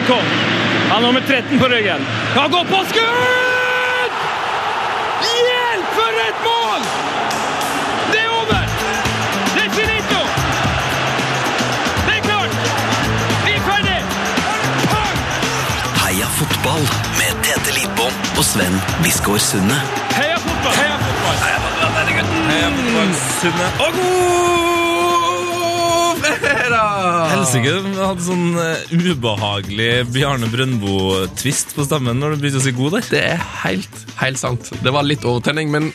Maikon. Han har nummer 13 på ryggen. Han går på skudd! Hjelp, for et mål! Det er over! Det er finito! Det er klart! Vi er ferdig! Heia fotball med Tete Lidbom og Sven Biskår Sunde. Heia fotball! Heia fotball! Heia fotball, Heia fotball! Sunne. Og god! Helsike, du hadde sånn eh, ubehagelig Bjarne Brøndbo-tvist på stemmen når du begynte å si god der. Det er helt, helt sant. Det var litt overtenning, men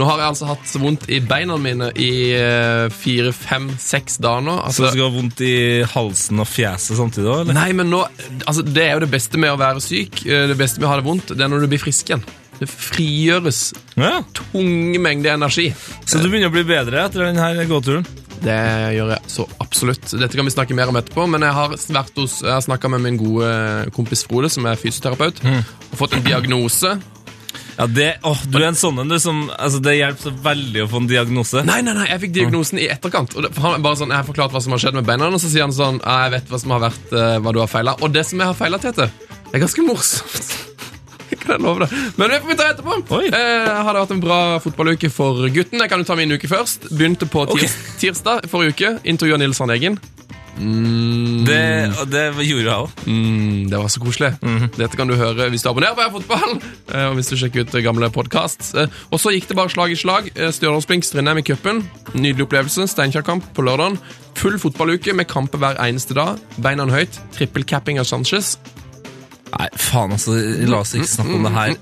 nå har jeg altså hatt vondt i beina mine i eh, fire, fem, seks dager nå. Så Altså, du skal ha vondt i halsen og fjeset samtidig òg, eller? Nei, men nå altså, Det er jo det beste med å være syk. Eh, Det beste med å ha det vondt, det er når du blir frisk igjen. Det frigjøres Ja, tunge mengder energi. Så du begynner å bli bedre etter denne gåturen? Det gjør jeg så absolutt. Dette kan vi snakke mer om etterpå, men jeg har, hos, jeg har snakka med min gode kompis Frode, som er fysioterapeut, og fått en diagnose. Ja, det, åh, Du er en sånn en, du, som altså, Det hjelper så veldig å få en diagnose. Nei, nei, nei, jeg fikk diagnosen i etterkant. Og det, han bare sånn, Jeg har forklart hva som har skjedd med beina, og så sier han sånn Jeg vet hva som har vært, eh, hva du har feila. Og det som jeg har feila, Tete, er ganske morsomt. Kan jeg love deg. Men det får vi ta etterpå. Eh, har det vært en bra fotballuke for gutten? Jeg kan jo ta min uke først. Begynte på tirs, tirsdag forrige uke. Intervjua Nils Arne Eggen. Mm, Det, det gjorde jeg òg. Mm, det var så koselig. Dette kan du høre hvis du abonnerer på Heia Fotball. eh, Og hvis du sjekker ut eh, gamle podkast. Og så gikk det bare slag i slag. Eh, Stjørdals-Blink Strindheim i cupen. Nydelig opplevelse. Steinkjer-kamp på lørdagen. Full fotballuke med kamper hver eneste dag. Beina høyt. Trippelcapping av Sanchez. Nei, faen, altså. La oss ikke snakke om det her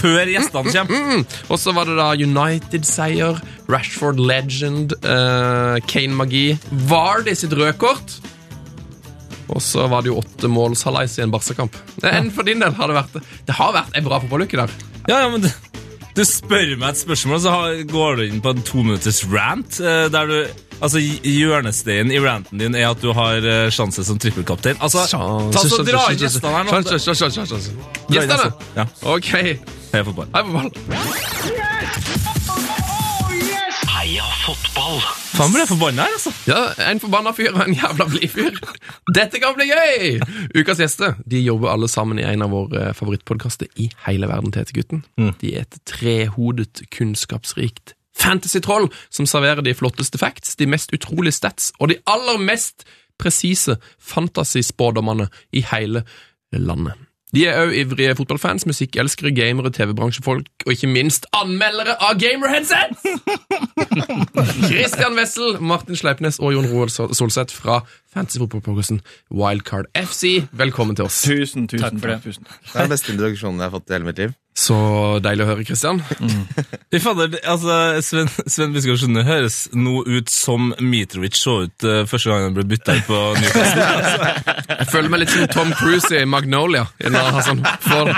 før gjestene kommer. Mm. Og så var det da United-seier, Rashford Legend, uh, Kane-magi, Vardy sitt rødkort. Og så var det jo åtte måls halvveis i en Barca-kamp. Enn for din del har det vært Det har vært en bra fotballuke der. Ja, ja, men du, du spør meg et spørsmål, så går du inn på en tominutters rant, eh, der du Altså, Hjørnesteinen i ranten din er at du har eh, sjanse som trippelkaptein. Altså, ta så Dra inn gjestene her nå. Sjanse, sjanse, sjanse, sjanse. Gjestene? gjestene. Ja, Ok. heia fotball. Hei fotball. ball. Heia fotball! Faen, ble jeg forbanna her, altså. Ja, En forbanna fyr og en jævla blid fyr. Dette kan bli gøy! Ukas gjester de jobber alle sammen i en av våre favorittpodkaster i hele verden. til Gutten. De er et trehodet, kunnskapsrikt fantasy-troll som serverer de flotteste facts, de mest utrolige stats og de aller mest presise fantasy-spådommene i hele landet. De er òg ivrige fotballfans, musikkelskere, gamere, TV-bransjefolk og ikke minst anmeldere av gamer-headset! Christian Wessel, Martin Sleipnes og Jon Roald Sol- Solseth fra fantasyfotballprogressen Wildcard FC. Velkommen til oss. Tusen, tusen Takk for det. Tusen. Det er den beste introduksjonen jeg har fått i hele mitt liv. Så deilig å høre, Christian. Mm. fader, det- altså, Sven, Sven Biskår Sunde høres nå ut som Mitrovic så ut uh, første gang han ble bytta ut på Newcastle. Jeg føler meg litt som Tom Cruise i Magnolia. har sånn for...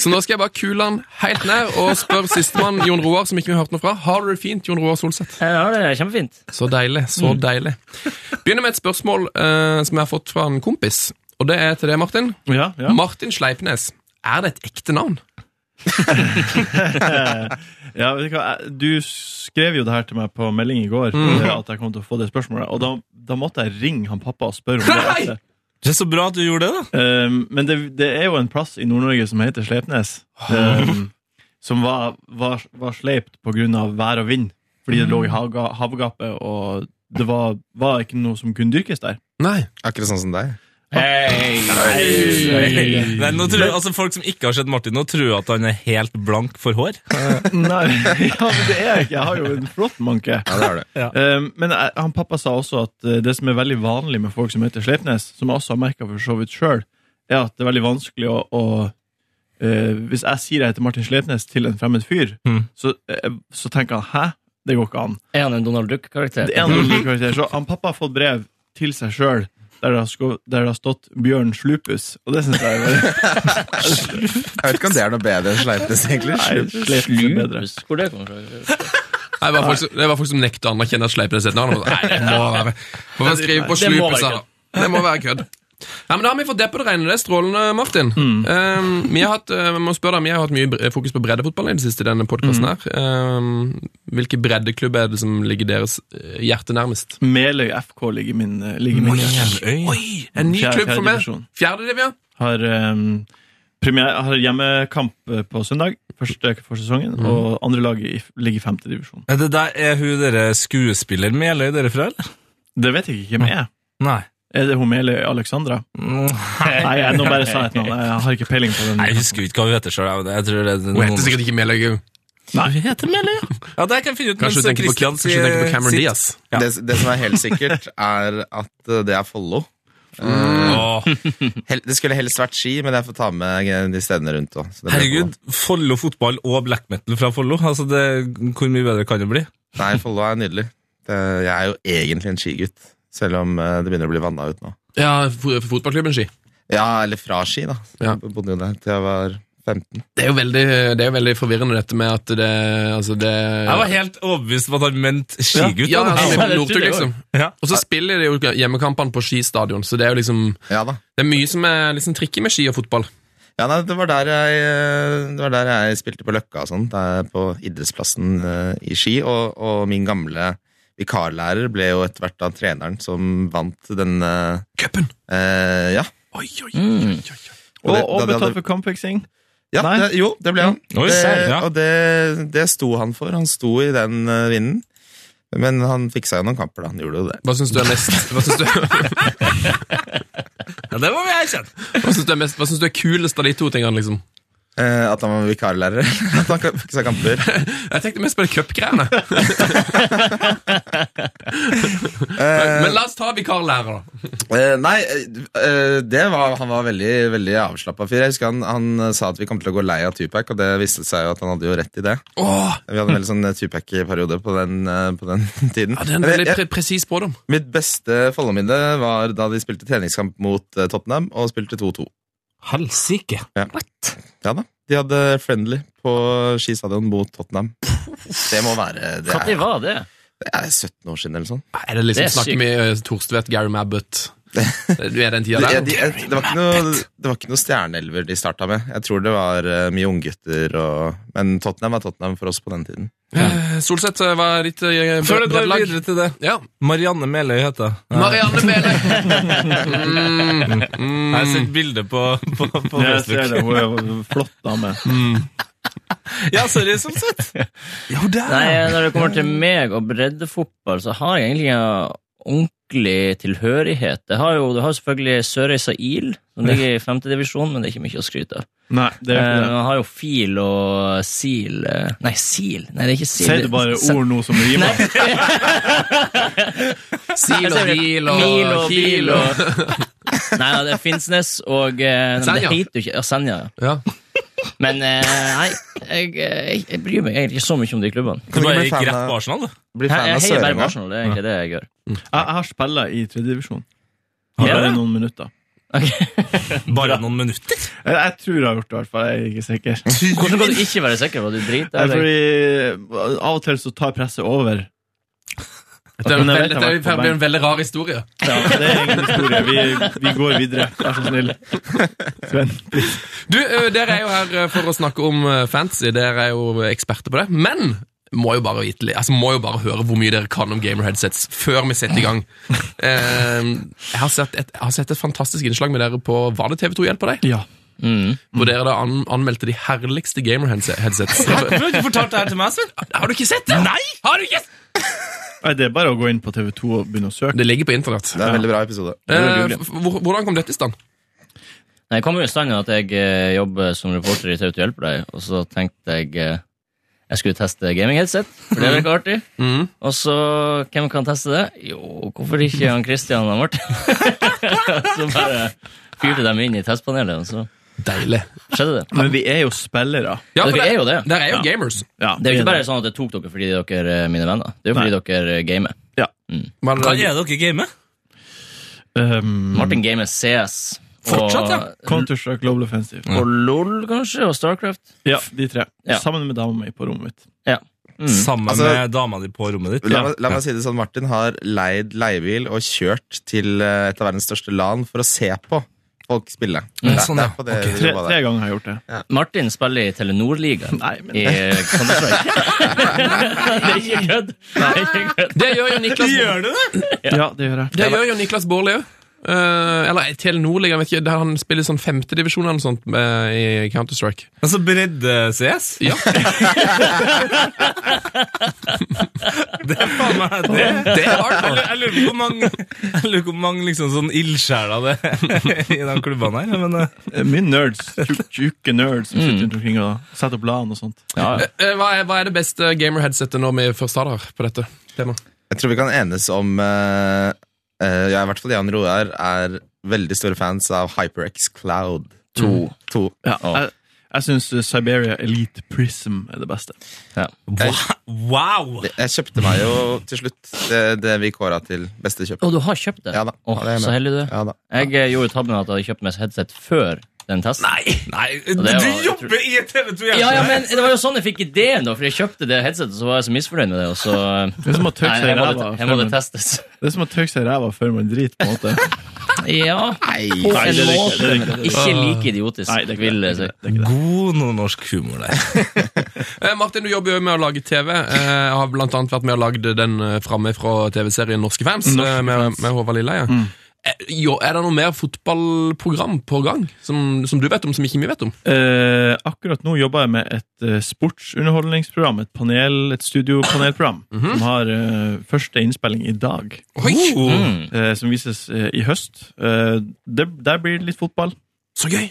Så nå skal jeg bare kule han helt ned og spør sistemann, Jon Roar, som ikke vi har hørt noe fra. Har du det fint, Jon Roar Solseth? Ja, det er kjempefint. Så deilig. Så deilig. Begynner med et spørsmål eh, som jeg har fått fra en kompis. Og det er til deg, Martin. Ja, ja. Martin Sleipnes. Er det et ekte navn? ja vet du, hva? Du skrev jo det her til meg på melding i går, mm. at jeg kom til å få det spørsmålet. Og da, da måtte jeg ringe han pappa og spørre om det. Nei! Det er så bra at du gjorde det, da. Um, men det, det er jo en plass i Nord-Norge som heter Sleipnes, um, som var, var, var sleipt av vær og vind. Fordi det lå i havga, havgapet, og det var, var ikke noe som kunne dyrkes der. Nei. Akkurat sånn som deg. Nei, Hey. Hey. altså Folk som ikke har sett Martin nå, tror at han er helt blank for hår. Nei, ja, men det er jeg ikke. Jeg har jo en flott manke. Ja, det har du. Um, men han pappa sa også at uh, det som er veldig vanlig med folk som heter Sleipnes, som jeg også har merka for så vidt sjøl, er at det er veldig vanskelig å, å Hvis jeg sier jeg heter Martin Sleipnes til en fremmed fyr, Mm. så, uh, så tenker han 'hæ? Det går ikke an'. Er han en Donald Duck-karakter? Det er en Donald Duck-karakter. Så han pappa har fått brev til seg sjøl der, det har der det har stått Bjørn Slupus, og det syns jeg er veldig Jeg vet ikke om det er noe bedre enn Sleipnes, egentlig. Nei, er. Hvor det kommer fra? Nei, Det var folk som, det var folk som nekta å anerkjenne at Sleipnes het et navn. Nei, det må være Hvorfor skrive på Det må slupet, være sa han. Det må være kødd. Ja, men Da har vi fått det på det rene. Det er strålende, Martin. Um, vi har hatt, uh, må spørre deg, vi har hatt mye fokus på breddefotball i det siste. i denne podcasten her. Um, hvilke breddeklubb er det som ligger deres uh, hjerte nærmest? Meløy FK ligger min, eh, ligger min Oi, Oi, En ny Fjerde- klubb for meg! fjerdedivisjon. Fjerde div, ja. Har, um, premiere, har hjemmekamp eh, på søndag, første for sesongen, og andre laget ligger i femte divisjon. Er, det der, er hun dere skuespiller Meløy dere fra, eller? Det vet jeg ikke hvem er. Nei. Er det hun Meløy Alexandra? Nei, jeg nå bare sa jeg et navn. Jeg har ikke peiling på den. Nei, Jeg husker ikke hva hun heter sjøl. Jeg tror det Hun heter sikkert ikke Mele Hun. Nei. Hun heter Mele, ja. ja. Det kan jeg finne ut Kanskje du tenker på, kanskje tenker på Cameron sitt- Diaz. Ja. Det, det som er helt sikkert, er at eh, det er Follo. Åh, Hel, det skulle helst vært ski, men jeg får ta med de stedene rundt òg. herregud, Follo fotball og black metal fra Follo. Altså, Hvor mye bedre kan det bli? Nei, Follo er nydelig. Det, jeg er jo egentlig en skigutt, selv om eh, det begynner å bli vanna ut nå. Ja, fo- fotballklubben Ski. Ja, eller fra Ski, da. Ja. Jeg bodde jo der til jeg var 15. Det er jo veldig, det er jo veldig forvirrende, dette med at det Altså, det Jeg var helt overbevist om at han mente skigutt. Ja, altså, Ja, trodde jeg liksom. Ja. Og så spiller de jo hjemmekampene på skistadion, så det er jo liksom Ja da. Det er mye som er liksom tricky med ski og fotball. Ja, nei, det, var der jeg, det var der jeg spilte på Løkka og sånn, på idrettsplassen eh, i Ski. Og, og min gamle vikarlærer ble jo etter hvert da treneren som vant den eh, Cupen! eh, Ja. Oi, oi, Mm. oi, oi, oi. Og, det- og betalt hadde- for kampfiksing. ja det, jo, det ble han. Mm. det, ja. Og det, det sto han for. Han sto i den eh, vinden. Men han fiksa jo noen kamper, da. Han gjorde jo det. Hva syns du er mest Hva syns du, Ja, det må vi erkjenne. hva syns du, er mest, du er kulest av de to tingene, liksom? Eh, at han var vikarlærer. at han fiksa kamper. Jeg tenkte mest på det cupgreiene. Men la oss ta vikarlærer, da. uh, nei, det var, han var veldig, veldig avslappa fyr. Jeg husker han, han sa at vi kom til å gå lei av Tupac, og det viste seg jo at han hadde jo rett i det. Oh. Vi hadde en veldig sånn Tupac-periode på, den, på den tiden. ja, det er en veldig pre presis spådom. Mitt beste Follo-minne var da de spilte treningskamp mot Tottenham og spilte 2-2. Helsike. Ja. Ja da. De hadde friendly på skistadion mot Tottenham. Det må være Det Når er, var det? det er 17 år siden eller sånn. Er det liksom Det er Snakker vi uh, Torstvedt, Gary Mabbott Du er den tida Det, der? det, det, var ikke noe, det var ikke noe stjerneelver de starta med. Jeg tror det var eh, mye unggutter og Men Tottenham var Tottenham for oss på den tiden. Ja. Solseth, eh, hva er ditt uh, Før du går videre til det. Ja. Marianne Meløy heter hun. Marianne Meløy! Mm, Jeg har mm. sett bilde på, på, på Jeg ser det, hun er flott dame. Ja, sorry, sånn sett. Jo, der. Nei, Når det kommer til meg og breddefotball, så har jeg egentlig en ordentlig tilhørighet. Det har jo, det har selvfølgelig Sørreisa IL, som ligger i femtedivisjon, men det er ikke mye å skryte av. Nei, det er Eh, ikke det. Man har jo FIL og SIL eh, Nei, SIL? Nei, det er ikke SIL. Sier du bare ord nå som rimer? Sil og Deal og Mil og Bil og Nei, det er Finnsnes og eh, Det Senja. heter jo ikke Ja, Senja. ja. Ja. Men eh, nei, jeg, jeg, jeg bryr meg egentlig ikke så mye om de klubbene. Du bare gikk rett på Arsenal, du. Blir Jeg, heier bare på. Arsenal, det er egentlig det jeg gjør. Jeg, jeg har spilla i tredjedivisjon. Har Bare det? noen minutter. Bare noen minutter. Jeg, jeg tror jeg har gjort det, i hvert fall. Jeg er ikke sikker. Hvordan kan du ikke være sikker på at du driter? Er fordi Av og til så tar presset over. Dette er, vel- dette er, en veldig rar historie. Ja, det er ingen historie. Vi, vi går videre. Vær så snill. Sven. Du, Dere er jo her for å snakke om fantasy. Dere er jo eksperter på det. Men må jo bare vite altså må jo bare høre hvor mye dere kan om gamer headsets før vi setter i gang. Eh, jeg, har sett et, jeg har sett et fantastisk innslag med dere på Var det TV2 Hjelper deg? Ja. Mm. Hvor dere da an, anmeldte de herligste gamer headsets. Du har ikke fortalt det her til meg, Sven. Har du ikke sett det? Nei! Har du ikke? Nei, Det er bare å gå inn på TV2 og begynne å søke. Det ligger på internett. Det er en veldig bra episode. Eh, hvordan kom dette i stand? Nei, Jeg kom jo i stand at jeg eh, jobber som reporter i TV2 Hjelper deg, og så tenkte jeg eh, jeg skulle teste gaming-headset, for det virker artig. Mm. Og så, hvem kan teste det? Jo, hvorfor ikke han Christian og Martin? så bare fyrte dem inn i testpanelet, og så Deilig. skjedde det. Men vi er jo spillere. Ja, Dere er jo det. Dere er jo gamers. Ja, Det er jo ikke bare sånn at jeg tok dere fordi dere er mine venner. Det er jo fordi dere gamer. Ja. Mm. Men, Hva det- er dere gamer? Um, Martin gamer CS. Fortsatt, ja. Counter-Strike Global Offensive. og LOL, kanskje, og Starcraft. Ja, de tre. Ja. Sammen med dama mi på rommet mitt. Ja sammen Altså- med dama di på rommet ditt. La, meg- la meg si det sånn, Martin har leid leiebil og kjørt til eh, et av verdens største land for å se på folk spille. Det, er- sånn, det ja. på det okay. Tre, tre ganger har jeg gjort det. Martin spiller i Telenor-ligaen men i Counter-Strike. det er ikke kødd. Det. Det gjør jo Niklas Gjør du det? Ja, det gjør jeg. Det gjør jo Niklas Baarli òg. Eller Telenor-ligaen, vet ikke, der han spiller sånn femtedivisjon eller noe sånt eh, i Counter-Strike. Altså bredde-CS? Ja, Det er faen meg det. det er Jeg hardcore. jeg lurer på hvor mange, jeg lurer på mange liksom sånn ildsjeler det er i de klubbene her. Men, uh. Eh, Mye nerds. Tjuk- Tjukke nerds som sitter rundt omkring og setter opp LAN og sånt. Ja, ja. Hva er, hva er det beste gamer-headsetet når vi først har der på dette temaet? Jeg tror vi kan enes om eh, eh, Ja, i hvert fall Jan Roar er veldig store fans av HyperX Cloud 2. To. Ja, oh. jeg jeg syns Siberia Elite Prism er det beste. Wa- wow! Jeg kjøpte meg jo til slutt det, det vi kåra til beste kjøp. Å, du har kjøpt det? Ja da. Oh, Ja, det så heldig du er. Ja da. Jeg eh, gjorde tabben at jeg hadde kjøpt meg headset før den testen. Nei, nei det du var- jobber i TV2 Ja, ja, men Det var jo sånn jeg fikk ideen, da, for jeg kjøpte det headsetet, så var jeg så misfornøyd med det. Og så Det er som å tørke seg i ræva her må det testes. det er som å tørke seg i ræva før man driter, på en måte. Ja, på Nei, en det er ikke, måte, det ikke, ikke like idiotisk, Nei, det er ikke det. Det er. God nordnorsk humor der. Eh, Martin, du jobber jo med å lage TV. Eh, Jeg har blant annet vært med og lagd den eh, framme fra TV-serien Norske fans, Norske eh, med, med Håvard Lilleheie. Mm. Eh, Jo, er det noe mer fotballprogram på gang som, som du vet om, som ikke vi vet om? Eh, akkurat nå jobber jeg med et eh, sportsunderholdningsprogram, et panel, et studiopanelprogram, som har eh, første innspilling i dag, Mm. eh, som vises eh, i høst. Det, der blir det litt fotball. så gøy!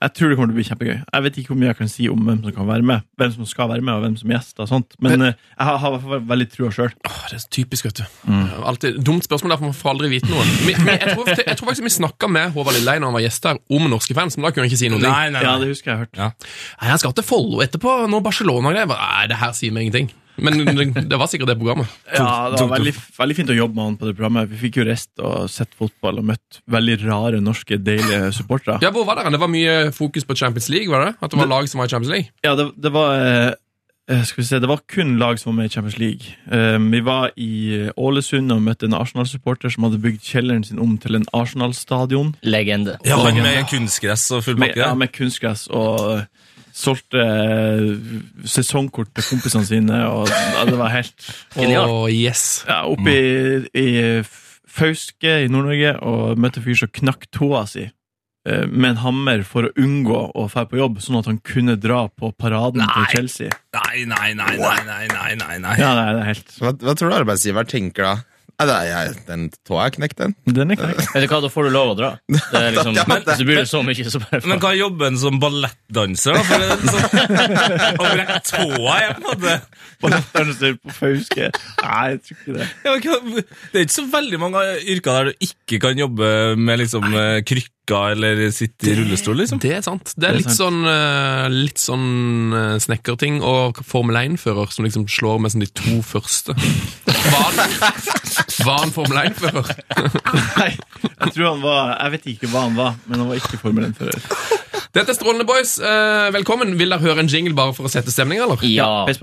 Jeg tror det kommer til å bli kjempegøy. Jeg vet ikke hvor mye jeg kan si om hvem som kan være med, hvem som skal være med, og hvem som er gjester og sånt, men eh, jeg har, har i hvert fall veldig trua sjøl. Det er så typisk, vet du. Alltid Dumt spørsmål, derfor man får aldri vite noe. Men, men jeg, tror, jeg tror faktisk vi snakka med Håvard Lilleheie når han var gjest her, om norske fans, men da kunne han ikke si noe. Nei, nei, Ja, det husker jeg har hørt. Nei, Han skal til Follo etterpå, når Barcelona-greier. Nei, det her sier meg ingenting. Men det, det var sikkert det programmet. Ja, det var veldig, veldig fint å jobbe med han på det programmet. Vi fikk jo reist og sett fotball og møtt veldig rare norske, deilige supportere. Ja, Hvor var dere? Det var mye fokus på Champions League, var det? At det var lag som var i Champions League? Ja, det, det var eh, eh, Skal vi se, det var kun lag som var med i Champions League. Eh, vi var i Ålesund og møtte en Arsenal-supporter som hadde bygd kjelleren sin om til en Arsenal-stadion. Legende. Ja, han med kunstgress og full pakke. ja, med kunstgress og solgte eh, sesongkort til kompisene sine. Og ja, det var helt Genialt. Oh, yes. ja, Oppe i, i Fauske i Nord-Norge og møtte en fyr som knakk tåa si. eh, Med en hammer for å unngå å dra på jobb, sånn at han kunne dra på paraden Nei. til Chelsea. Nei, nei, nei, nei, nei, nei, nei, nei. Ja, det er, det er helt Hva, hva tror du arbeidsgiver tenker da? Er jeg, den tåa er knekt, den. Den er knekt. Vet du hva, da får du lov å dra. Det er liksom, Ja, det- Hvis du blir så mye, så bare Men hva er jobben som ballettdanser, da? For det er sånn, å brekke tåa er på en måte Ballettdanser på Fauske. Nei, jeg tror ikke det. ja, men Det er ikke så veldig mange yrker der du ikke kan jobbe med liksom eh, krykker eller sitte i rullestol, liksom. Det er sant. Det er Det er litt sant. sånn, eh, litt sånn eh, snekkerting og Formel 1-fører som liksom slår med sånn de to første. Var han, var han Formel 1-fører? Nei, jeg tror han var Jeg vet ikke hva han var, men han var ikke Formel 1-fører. Dette er Strålende Boys. Eh, velkommen. Vil dere høre en jingle bare for å sette stemninga, eller? Ja. Peis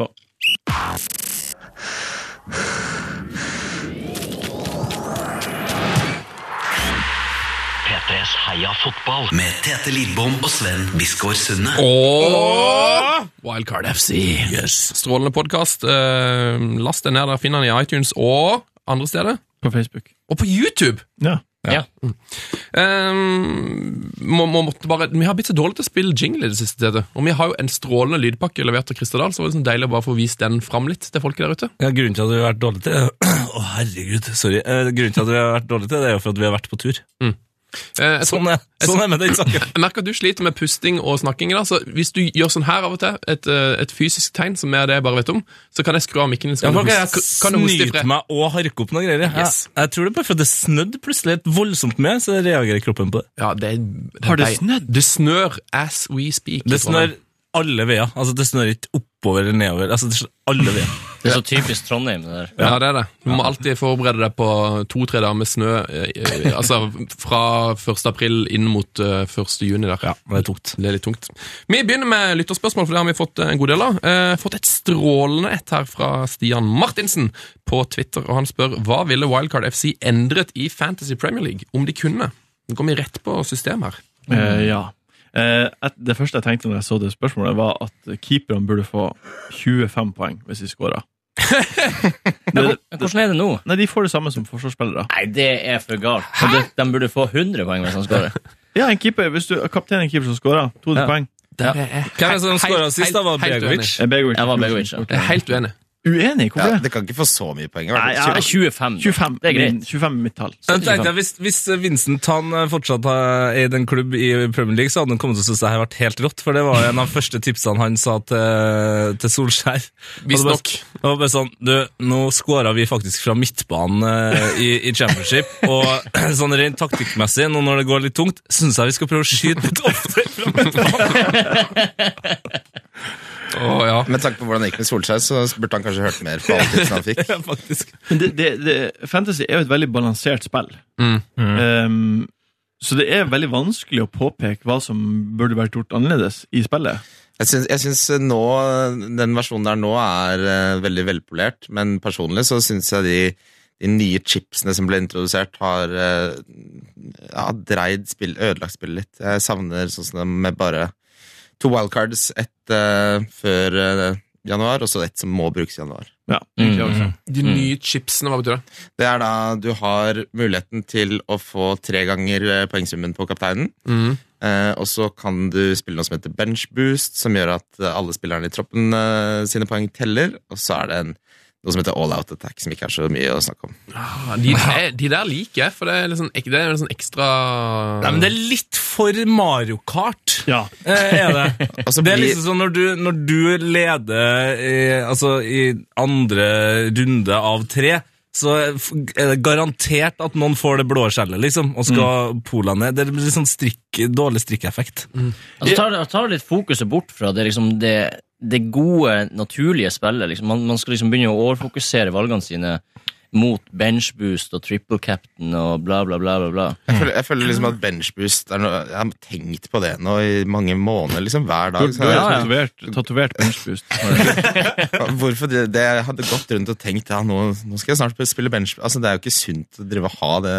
P3s Heia fotball med Tete Lidbom og Sven Biskår Sunde. Og Wildcard FC. Yes. Strålende podkast. last den ned. Der finner den i iTunes og andre steder. På Facebook. Og på YouTube! Ja. Ja. Ehm, må, må, måtte bare, vi har blitt så dårlige til å spille jingle i det siste. Tete. Og vi har jo en strålende lydpakke levert av Christer Dahl, så var det sånn deilig å bare få vist den fram litt til folket der ute. Ja, grunnen til at vi har vært dårlige til Å, herregud, sorry. Eh, Grunnen til at vi har vært dårlige til det, er jo for at vi har vært på tur. Eh, jeg, Sånn er, sånn er med den saken. jeg merker at du sliter med pusting og snakking. Da, så hvis du gjør sånn her av og til, et, eh, et fysisk tegn som er det jeg bare vet om, så kan jeg skru av mikken Ja, kan jeg kan snyte meg og harke opp noen greier? Jeg, Yes. jeg tror det er bare fordi det snødde plutselig et voldsomt med, så reagerer kroppen på det. Ja, det, det, Har det- snødd? Det snør as we speak. Det snør alle veier. Altså, det snør ikke opp oppover eller nedover. Altså, det så alle vet. Det er så typisk Trondheim, det der. Ja, det er det. Du må alltid forberede deg på to-tre dager med snø. eh, eh, Altså fra 1. april inn mot eh, 1. juni der. Ja, Det er tungt. Det er litt tungt. Vi begynner med lytterspørsmål, for det har vi fått en god del av. Eh, fått et strålende et her fra Stian Martinsen på Twitter, og han spør hva ville Wildcard FC endret i Fantasy Premier League om de kunne? Nå går vi rett på system her. Eh, ja. Eh, et, det første jeg tenkte når jeg så det spørsmålet, var at keeperne burde få 25 poeng hvis de skåra. Men Hvordan er det nå? Nei, de får det samme som forsvarsspillere. Nei, det er for galt. Hæ? De burde få 100 poeng hvis han skårer. Ja, en keeper, hvis du kaptein en keeper som scorer, 200 Ja. poeng. Hvem er det som skåra sist? Var Begovic? Jeg var Begovic, ja. Helt uenig. Uenig? Hvorfor Ja, det? kan ikke få så mye poeng. Nei, ja. 25. 25, Det er greit. min- 25 er mitt tall. Tenkte, hvis, hvis Vincent han eh, fortsatt er i den klubb i Premier League, så hadde han kommet til å synes det her vært helt rått, for det var en av de første tipsene han sa til, til Solskjær. Visstnok. Det var bare sånn Du, nå skåra vi faktisk fra midtbanen eh, i, i championship, og sånn rent taktikkmessig, nå når det går litt tungt, syns jeg vi skal prøve å skyte litt oftere fra midtbanen. Å, ja. Med tanke på hvordan det gikk med Solskjær, så burde han kanskje hørt mer på alle tipsene han fikk. Ja, faktisk. Men det, det, det, fantasy er jo et veldig balansert spill. Mm. Um, så det er veldig vanskelig å påpeke hva som burde vært gjort annerledes i spillet. Jeg syns, nå, den versjonen der nå er uh, veldig velpolert, men personlig så syns jeg de, de nye chipsene som ble introdusert, har uh, ja, dreid spill, ødelagt spillet litt. Jeg savner sånn som med bare to wildcards, ett uh, før uh, januar, og så ett som må brukes i januar. Ja, Mm. også. De nye chipsene, hva betyr det? Det er da du har muligheten til å få tre ganger eh, poengsummen på kapteinen. Mm. Eh, og så kan du spille noe som heter bench boost, som gjør at alle spillerne i troppen eh, sine poeng teller. Og så er det en, noe som heter all out attack, som ikke er så mye å snakke om. Ah, De, de der liker jeg, for det er, sånn, det er en sånn ekstra Nei, men det er litt for Mario Kart. Ja. Eh, er det. altså, Det er liksom sånn når du, når du leder i, altså, i andre runde av tre, så er det garantert at noen får det blå skjellet, liksom, og skal pola ned. Det blir sånn strikk, dårlig strikkeffekt. Altså, tar, tar litt fokuset bort fra det, liksom, det, det gode, naturlige spillet. Liksom. Man, man skal liksom begynne å overfokusere valgene sine mot benchboost og triple captain og bla, bla, bla. bla, bla. Jeg føler, jeg føler liksom at bench boost er noe, Jeg har tenkt på det nå i mange måneder, liksom hver Du, dag. du har ja. tatovert, tatovert benchboost. Hvorfor det, det jeg hadde gått rundt og tenkt ja, nå, nå skal jeg snart spille bench Altså, Det er jo ikke sunt å drive og ha det.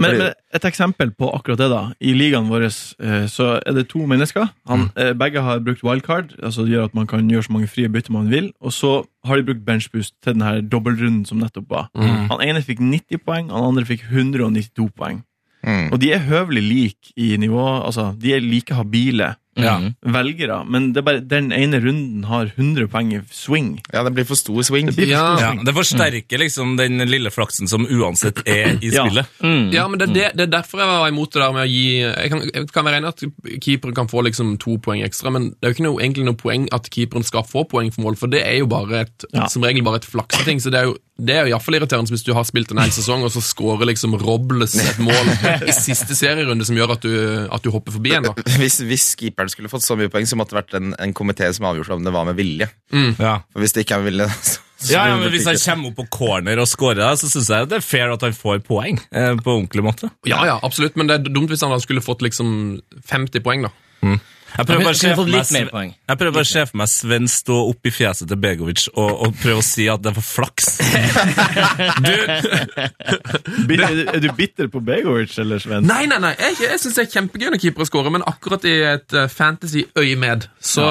Men, men et eksempel på akkurat det, da. I ligaen vår eh, så er det to mennesker. Han, eh, begge har brukt wildcard, altså det gjør at man kan gjøre så mange frie bytter man vil. Og så har de brukt benchboost til den her dobbeltrunden som nettopp var. Han ene fikk 90 poeng, han andre fikk 192 poeng. Mm. Og de er høvelig like i nivå, altså de er like habile Ja. Velgere, men det er bare den ene runden har 100 poeng i swing. Ja, det blir for stor swing. Det for Ja. stor Ja, swing. det forsterker liksom den lille flaksen som uansett er i Ja. spillet. Mm. Ja, men det, er det, det er derfor jeg var imot det der med å gi Jeg kan, jeg kan være enig i at keeperen kan få liksom to poeng ekstra, men det er jo ikke noe, egentlig noe poeng at keeperen skal få poeng for mål, for det er jo bare et, Ja. som regel bare et flakseting. Så det er jo det er jo iallfall irriterende hvis du har spilt en hel sesong, og så scorer liksom Robles et mål i siste serierunde som gjør at du, at du hopper forbi en. da. Hvis, hvis keeperen skulle fått så mye poeng, så måtte det vært en, en komité som avgjorde om det var med vilje. Ja. For Hvis det ikke er med vilje, så, Ja, ja, men Hvis han kommer opp på corner og scorer, så syns jeg det er fair at han får poeng. Eh, på ordentlig måte. Ja, ja, absolutt, men det er dumt hvis han skulle fått liksom 50 poeng, da. Jeg prøver bare å se for meg, jeg prøver bare å se for meg Sven stå opp i fjeset til Begovic og, og prøve å si at det er for flaks. Du, Er, du- er du bitter på Begovic, eller Sven? Nei, nei, nei, jeg, jeg syns det er kjempegøy når keepere scorer, men akkurat i et uh, fantasy-øyemed så,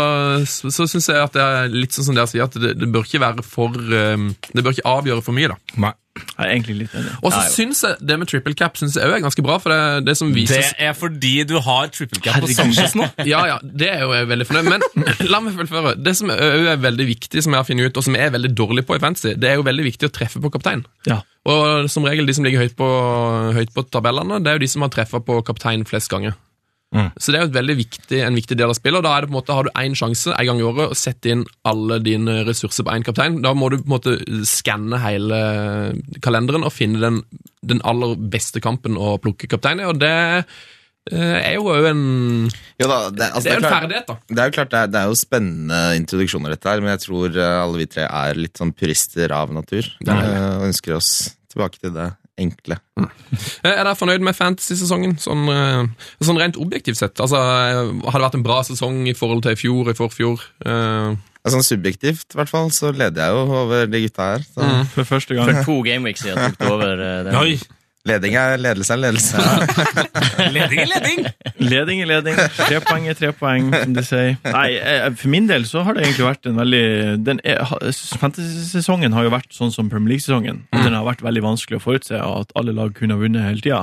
så, så syns jeg at det er litt sånn som dere sier, at det, det bør ikke være for um, Det bør ikke avgjøre for mye, da. Nei. Jeg er egentlig litt enig. Og så syns jeg det med triple cap synes jeg også er ganske bra, for det, det som Det er fordi du har triple cap på Sanchez nå. Ja, ja, det er jo jeg veldig fornøyd. Men la meg fullføre. Det som òg er veldig viktig, som jeg har funnet ut, og som jeg er veldig dårlig på i fantasy, det er jo veldig viktig å treffe på kaptein. Ja. Og som regel de som ligger høyt på, høyt på tabellene, det er jo de som har treffa på kaptein flest ganger. Mm. Så det er jo et veldig viktig, en viktig del av spillet, og da er det på en måte, har du én sjanse en gang i året å sette inn alle dine ressurser på én kaptein. Da må du på en måte skanne hele kalenderen og finne den, den aller beste kampen å plukke kaptein i, og det eh, er jo òg en Jo da, det, altså, Det er jo en ferdighet, da. Det er jo klart, det er, det er jo spennende introduksjoner, dette her, men jeg tror eh, alle vi tre er litt sånn purister av natur. eh, Og ønsker oss tilbake til det enkle. Mm. Er dere fornøyd med fantasy-sesongen, sånn, eh, sånn rent objektivt sett? Altså, eh, Har det vært en bra sesong i forhold til i fjor, i forfjor? Uh... Sånn subjektivt, i hvert fall, så leder jeg jo over de gutta her. Så For første gang. For to gameweeks siden tok du over eh, den. Oi! Leding er ledelse er ledelse. Leding er leding! Leding er leding. Tre poeng er tre poeng, som de sier. Nei, eh, For min del så har det egentlig vært en veldig den Fantasy-sesongen har jo vært sånn som Premier League-sesongen. Mm. Den har vært veldig vanskelig å forutse, og at alle lag kunne ha vunnet hele tida.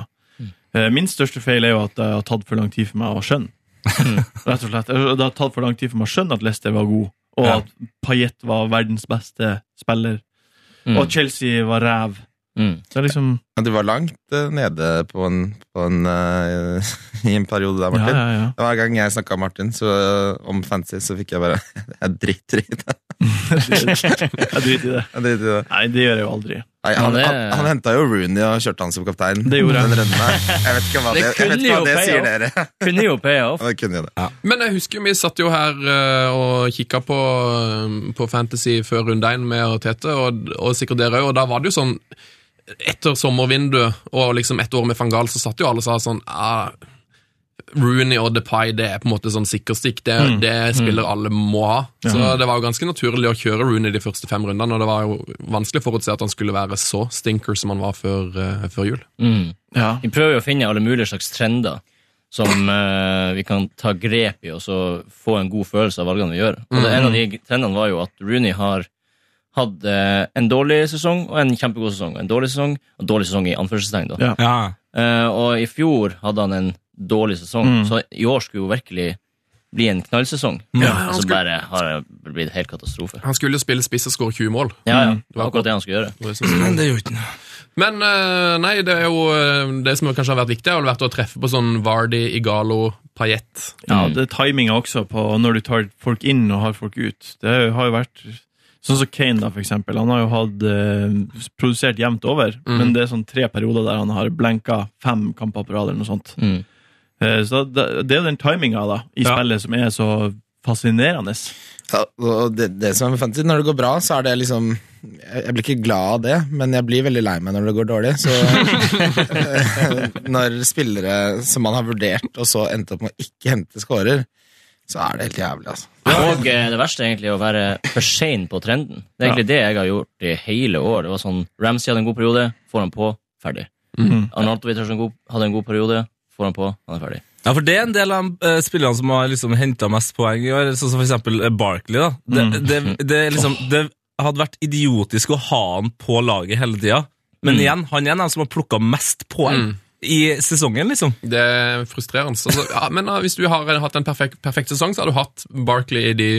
Eh, Min største feil er jo at det har tatt for lang tid for meg å skjønne. Rett og slett. Det har tatt for lang tid for meg å skjønne at Leicester var god, og Ja. at Payet var verdens beste spiller, Mm. og at Chelsea var ræv. Mm. Så det er liksom Men du var langt eh, nede på en, på en uh, i en periode der, Martin. ja, ja. Hver gang jeg snakka med Martin så, om fancy, så fikk jeg bare Jeg driter i det. Jeg driter i det. Jeg driter i det. Nei, det gjør jeg jo aldri. Nei, han, Ja, det- han, han henta jo Rooney og kjørte han som kaptein. Det gjorde han. Den. Jeg vet ikke hva Det det, ikke hva det sier dere. Kunne jo pay off. Ja, det kunne det. Men jeg husker vi satt jo her eh, og kikka på, eh, på Fantasy før runde én med Tete, og, og sikkert dere òg, og da var det jo sånn Etter sommervinduet og liksom ett år med van Gaal, så satt jo alle og sa sånn ah, Rooney og Depay det er på en måte sånn sikkerstikk. Det, det spiller alle må ha. Så det var jo ganske naturlig å kjøre Rooney de første fem rundene, og det var jo vanskelig å forutse at han skulle være så stinker som han var før, uh, før jul. Mm. Ja. Vi prøver jo å finne alle mulige slags trender som eh, vi kan ta grep i, og så få en god følelse av valgene vi gjør. Og det, En av de trendene var jo at Rooney har hatt eh, en dårlig sesong og en kjempegod sesong. En dårlig sesong og en dårlig sesong i anførselstegn. da. Ja. Ja. Uh, og i fjor hadde han en dårlig sesong, Mm. så i år skulle jo virkelig bli en knallsesong. Ja, han skulle- bare har det blitt helt katastrofe. Han skulle spille spiss og skåre 20 mål. Ja, ja, Mm. det var akkurat det han skulle gjøre. Men Det gjorde ikke noe. Men eh, nei, det er jo eh, det som kanskje har vært viktig, har vært å treffe på sånn Vardy, Igalo, Payet. Ja, Mm. det er timinga også på når du tar folk inn og har folk ut. Det har jo vært Sånn som Kane, da, for eksempel. Han har jo hatt eh, produsert jevnt over, Mm. men det er sånn tre perioder der han har blenka fem kamper på rad, eller noe sånt. Mm. Eh, så det, det er jo den timinga da, i Ja. spillet som er så fascinerende. Ja, og det, det som er med fantasy, når det går bra, så er det liksom Jeg jeg blir ikke glad av det, men jeg blir veldig lei meg når det går dårlig. Så Når spillere som man har vurdert, og så endte opp med å ikke hente scorer, så er det helt jævlig, altså. Og eh, det verste er egentlig å være for sein på trenden. Det er egentlig det jeg har gjort i hele år. Det var sånn, Ramsey hadde en god periode, får han på, ferdig. Mm. Arnautovic hadde en god- hadde en god periode, får han på, han er ferdig. Ja, for det er en del av uh, spillerne som har liksom henta mest poeng i år, sånn som for eksempel eh, Barkley. da. Det, det, det, er liksom, det hadde vært idiotisk å ha han på laget hele tida, men igjen, han er den som har plukka mest poeng i sesongen, liksom. Det er frustrerende. Altså, ja, men uh, hvis du har hatt en perfekt, perfekt sesong, så har du hatt Barkley i de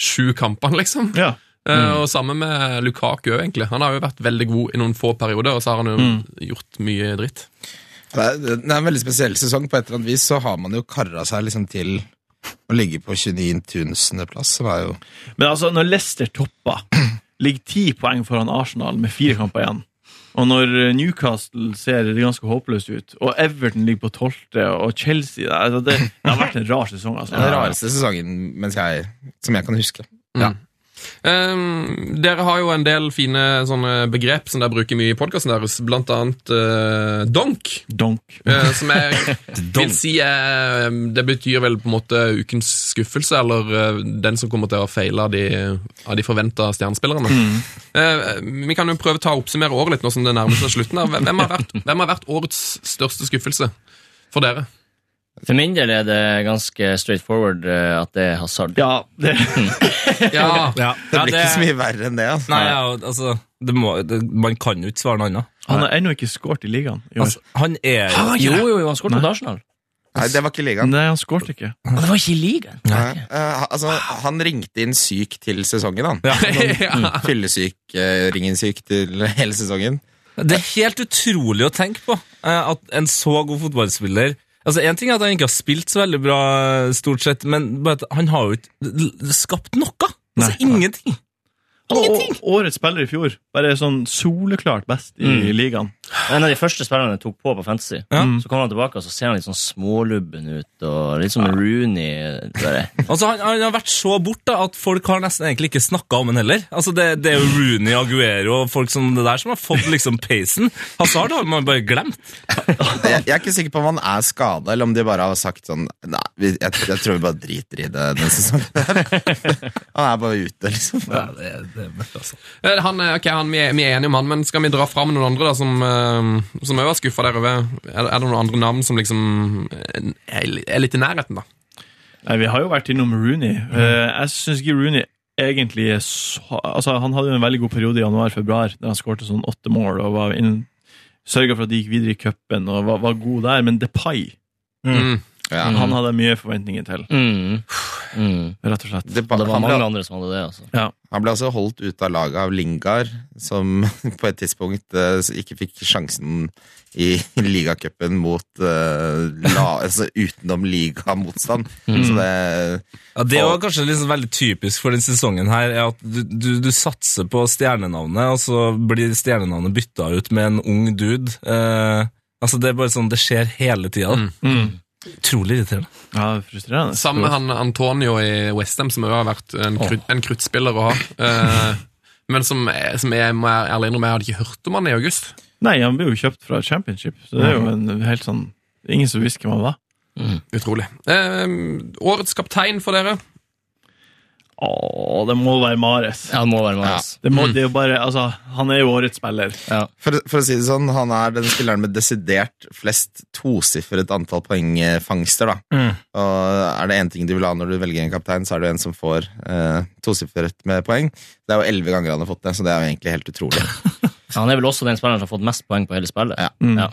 sju kampene, liksom. Ja. Eh, og Samme med Lukaku egentlig. Han har jo vært veldig god i noen få perioder, og så har han jo gjort mye dritt. Det er, det er en veldig spesiell sesong. På et eller annet vis så har man jo kara seg liksom til å ligge på 29.000.-plass, som er jo Men altså, når Leicester topper, ligger ti poeng foran Arsenal med fire kamper igjen, og når eh, Newcastle ser ganske håpløst ut, og Everton ligger på tolvte, og Chelsea altså, det, det har vært en rar sesong, altså. den rareste sesongen mens jeg, som jeg kan huske. Ja. Ehm, dere har jo en del fine sånne begrep som dere bruker mye i podkasten deres, blant annet eh, donk. Donk. Uh, som jeg vil si uh, Det betyr vel på en måte ukens skuffelse, eller den som kommer til å feile av de, av de forventa stjernespillerne. Eh, vi kan jo prøve å ta oppsummere året litt nå som det nærmer seg slutten. Hvem har vært, hvem har vært årets største skuffelse for dere? For min del er det ganske straight forward eh, at det er hasard. Ja, det, Ja, Ja, Det blir ikke så mye verre enn det. altså. Nei, ja, altså, det må, det, man kan jo ikke svare noe annet. han har ennå ikke skåret i ligaen. Altså, han er jo Jo, jo, jo, han skåret mot Arsenal. Nei, det var ikke ligaen. Nei, han skåret ikke. Og det var ikke i ligaen. Nei, eh, altså, han ringte inn syk til sesongen, han. ja. Fyllesyk, uh, ringen syk til hele sesongen. Det er helt utrolig å tenke på uh, at en så god fotballspiller Altså, En ting er at han ikke har spilt så veldig bra, stort sett, men bare at han har jo ikke skapt noe. Altså, Nei. ingenting. Og, Å, årets spiller i fjor, bare sånn soleklart best i ligaen. En av de første spillerne jeg tok på på Fantasy. Ja. Så kommer han tilbake, og så ser han litt sånn smålubben ut, og litt som ja. Rooney. Altså, han, han har vært så bort da, at folk har nesten egentlig ikke snakka om han heller. Altså, det, det er jo Rooney, Aguero og folk som det der som har fått liksom peisen. Hazard har man bare glemt. Jeg, jeg er ikke sikker på om han er skada, eller om de bare har sagt sånn Nei, jeg, jeg tror vi bare driter i det denne sesongen. han er bare ute, liksom. Ja, det, det er mørkt, altså. Eh, Han, er- ok, han, vi, er, vi er enige om han, men skal vi dra fram noen andre da, som, eh, som jeg var skuffa der over? Er, er det noen andre navn som liksom er, er litt i nærheten, da? Nei, Vi har jo vært innom Rooney. Mm. jeg syns ikke Rooney egentlig så Altså, Han hadde jo en veldig god periode i januar-februar, der han skårte sånn åtte mål og var sørga for at de gikk videre i cupen og var, var god der. Men Depay Mm. Ja. han hadde mye forventninger til, Mm. Mm. rett og slett. Det, Det var mange ble, andre som hadde det. altså. han ble altså holdt ute av laget av Lingard, som på et tidspunkt uh, ikke fikk sjansen i ligacupen mot uh, la, altså utenom ligamotstand. Så det Ja, det var kanskje liksom veldig typisk for den sesongen her, er at du, du, du satser på stjernenavnet, og så blir stjernenavnet bytta ut med en ung dude. Uh, altså Det er bare sånn, det skjer hele tida. Mm. Utrolig irriterende. Ja, frustrerende. Sammen med han Antonio i Westham, som også har vært en, krutt, en kruttspiller å ha. Eh, men som, som jeg må ærlig innrømme, jeg hadde ikke hørt om han i august. Nei, han ble jo kjøpt fra Championship, så det er jo en helt sånn Ingen som visste hvem han var. Utrolig. Eh, årets kaptein for dere? Å, det må være Mares. Ja, det må være Mares. Det, må, det er jo bare, altså, han er jo årets spiller. Ja. For, for å si det sånn, han er den spilleren med desidert flest tosifret antall poengfangster. da. Mm. Og er det én ting du vil ha når du velger en kaptein, så er det en som får eh, tosifret med poeng. Det er jo elleve ganger han har fått det, så det er jo egentlig helt utrolig. ja, Han er vel også den spilleren som har fått mest poeng på hele spillet. Ja. Mm. Ja.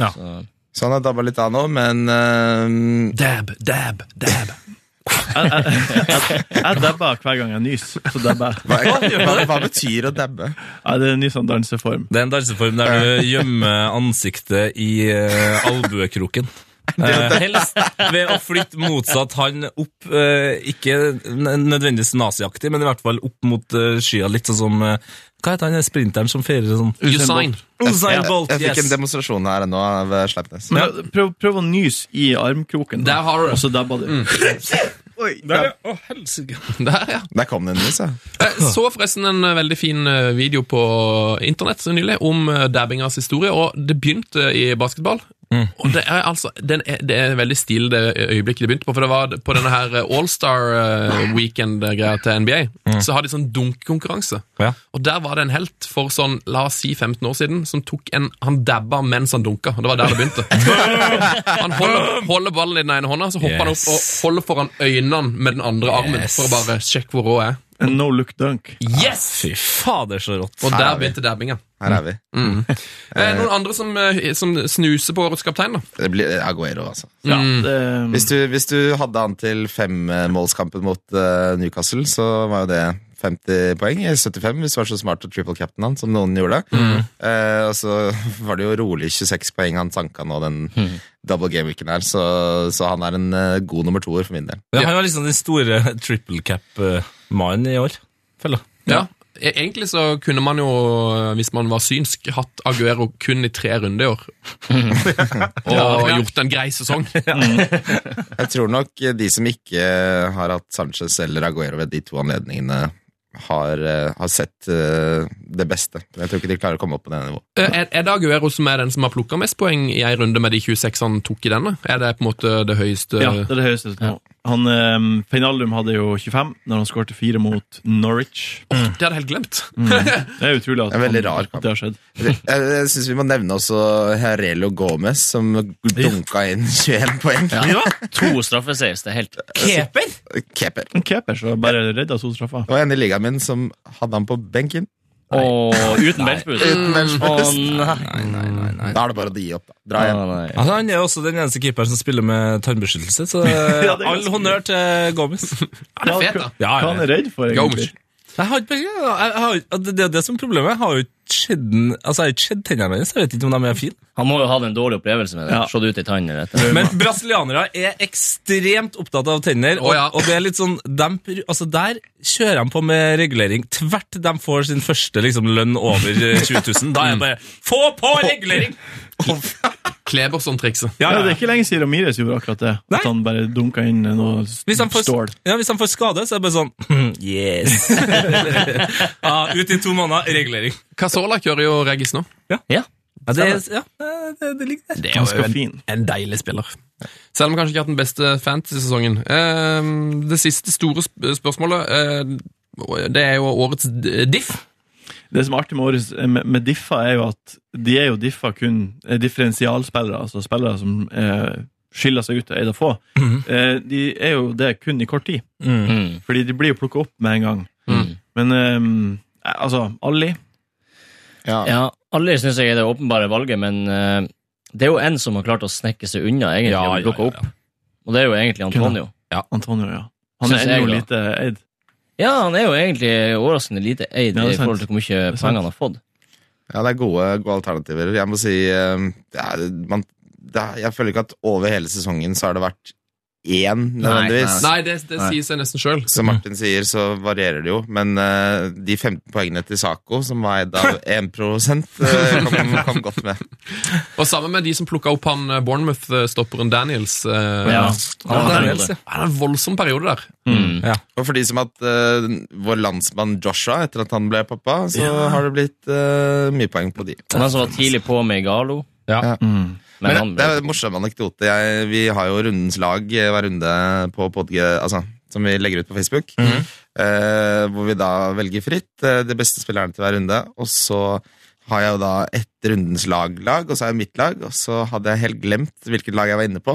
Ja. Så, Så han har dabba litt av nå, men eh, Dab, dab, dab. Jeg dabber hver gang jeg nyser. Så dabber jeg. hva, hva, hva betyr å dabbe? Ja, det er en ny sånn danseform. Det er en danseform der du gjemmer ansiktet i uh, albuekroken. Eh, helst ved å flytte motsatt han opp, eh, ikke nødvendigvis naziaktig, men i hvert fall opp mot uh, skya, litt sånn som eh, Hva heter han sprinteren som feirer sånn Usain. Usain Bolt, yes. jeg fikk en demonstrasjon her nå av eh, Sleipnes. Ja, prøv, prøv å nyse i armkroken, Der har du det. og så dabber du. Oi, Der, ja. Å, helsike. Der, ja. Der kom det en nys, ja. Jeg så forresten en eh, veldig fin eh, video på internett nylig om eh, dabbingas historie, og det begynte i basketball. Og det er altså den er, Det er veldig stilig det øyeblikket de begynte på, for det var på denne her eh, All-Star eh, til NBA. Så har de sånn dunkekonkurranse. Ja. Og der var det en helt for sånn, la oss si 15 år siden, som tok en Han dabba mens han dunka. Og det var der det begynte. Han holder, holder ballen i den ene hånda, så hopper han opp og holder foran øynene med den andre armen Yes. for å bare sjekke hvor rå jeg er. En no look dunk. Yes! Fy fader, så rått. Og der er begynte dabbinga. Her er vi. Eh, noen andre som, eh, som snuser på årets kaptein, da? Det blir Aguero, altså. Ja, Mm. det, Hvis du, hvis du hadde han til femmålskampen mot eh, Newcastle, så var jo det 50 poeng 75, hvis du var så smart å triple cap'n han, som noen gjorde. Eh, og så var det jo rolig 26 poeng han sanka nå den double game-weeken her, så, så han er en eh, god nummer toer for min del. Ja, han var liksom den store triple cap-mannen i år. Føler jeg. Ja. E- Egentlig så kunne man jo, hvis man var synsk, hatt Aguero kun i tre runder i år. og gjort en grei sesong. Jeg tror nok de som ikke har hatt Sanchez eller Aguero ved de to anledningene, har, eh, har sett eh, det beste. Jeg tror ikke de klarer å komme opp på det nivået. Eh, Er, er det Aguero som er den som har plukka mest poeng i ei runde med de 26 han tok i denne? Er det på en måte det høyeste ja, det er det høyeste nå. Han, um, Feinaldum hadde jo 25 når han skårte fire mot Norwich. Det hadde jeg helt glemt. Det er utrolig at, Det er veldig han- at det har skjedd. Jeg, jeg syns vi må nevne også Herrelo Gomez, som dunka inn 21 poeng. ja. To straffer sies det helt Keeper? Keeper. En keeper som bare redda to straffer. Og en i ligaen min som hadde han på benken. Og uten benchboost. Uten Å benchboost. nei. Nei, nei, nei. nei. Da er det bare å gi opp. da. Dra Å, hjem. nei. Altså, han er også den eneste keeperen som spiller med tannbeskyttelse, så Ja, det er all ganske honnør til Gomez. Han er fet, da. Ja, Hva han ja. er redd for, Gomes. egentlig? Jeg har ikke jeg. Har Det det er det som er problemet. Jeg har jo ikke sett altså, jeg har ikke sett tennene hennes. Jeg vet ikke om de er fine. Han må jo ha en dårlig opplevelse med det. Ja. Slått ut i annet. Men brasilianere er ekstremt opptatt av tenner, og, ja. og det er litt sånn de, altså Der kjører de på med regulering. Tvert de får sin første liksom, lønn over eh, 20 000. Da er det bare Få på regulering! Kleber som trikset. Ja, Ja, ja, det er ikke lenge siden Ramires gjorde akkurat det. Nei. At han bare dunka inn noe Hvis han, får, stål. ja, hvis han får skade, så er det bare sånn Yes! ja, ut i to måneder, regulering. Casola kjører jo Regis nå. Ja. Ja, det, ja, det, det ligger der. Det er jo en deilig spiller. Selv om han kanskje ikke har hatt den beste fantasy-sesongen. Eh, det siste store spørsmålet eh, Det er jo årets diff. Det som er artig med, årets, med, med diffa, er jo at de er jo diffa kun eh, differensialspillere, altså spillere som eh, skiller seg ut og er eid av få. eh, de er jo det kun i kort tid, Mm. fordi de blir jo plukka opp med en gang. Mm. Men eh, altså, Alli Ja. Ja, alle syns jeg er det åpenbare valget, men eh, det er jo en som har klart å snekke seg unna egentlig Ja, og ja, plukke ja, opp. Og det er jo egentlig Antonio. Ja, Antonio, ja. Han Synes er jo ennå lite eid. Ja, han er jo egentlig overraskende lite eid Ja, i forhold til hvor mye er penger han har fått. Ja, det er gode, gode alternativer. Jeg må si eh, det er, man, det er, Jeg føler ikke at over hele sesongen så har det vært én, nødvendigvis. Nei, det, det Nei. sier seg nesten sjøl. Som Martin sier, så varierer det jo. Men uh, de 15 poengene til Saco, som var eid av 1 uh, kom, kom godt med. Og sammen med de som plukka opp han eh, Bournemouth-stopperen Daniels. Uh, Ja, han hadde det. han hadde en voldsom periode der. Mm. Og for de som at uh, vår landsmann Joshua, etter at han ble pappa, så har det blitt eh, mye poeng på de. Han som var tidlig på med Igalo. Mm. Men, Men det er en morsom anekdote. Jeg, vi har jo Rundens lag eh, hver runde på podge, altså, som vi legger ut på Facebook. eh, hvor vi da velger fritt eh, det beste spillerne til hver runde. Og så har jeg jo da ett Rundens lag-lag, og så har jeg mitt lag. Og så hadde jeg helt glemt hvilket lag jeg var inne på.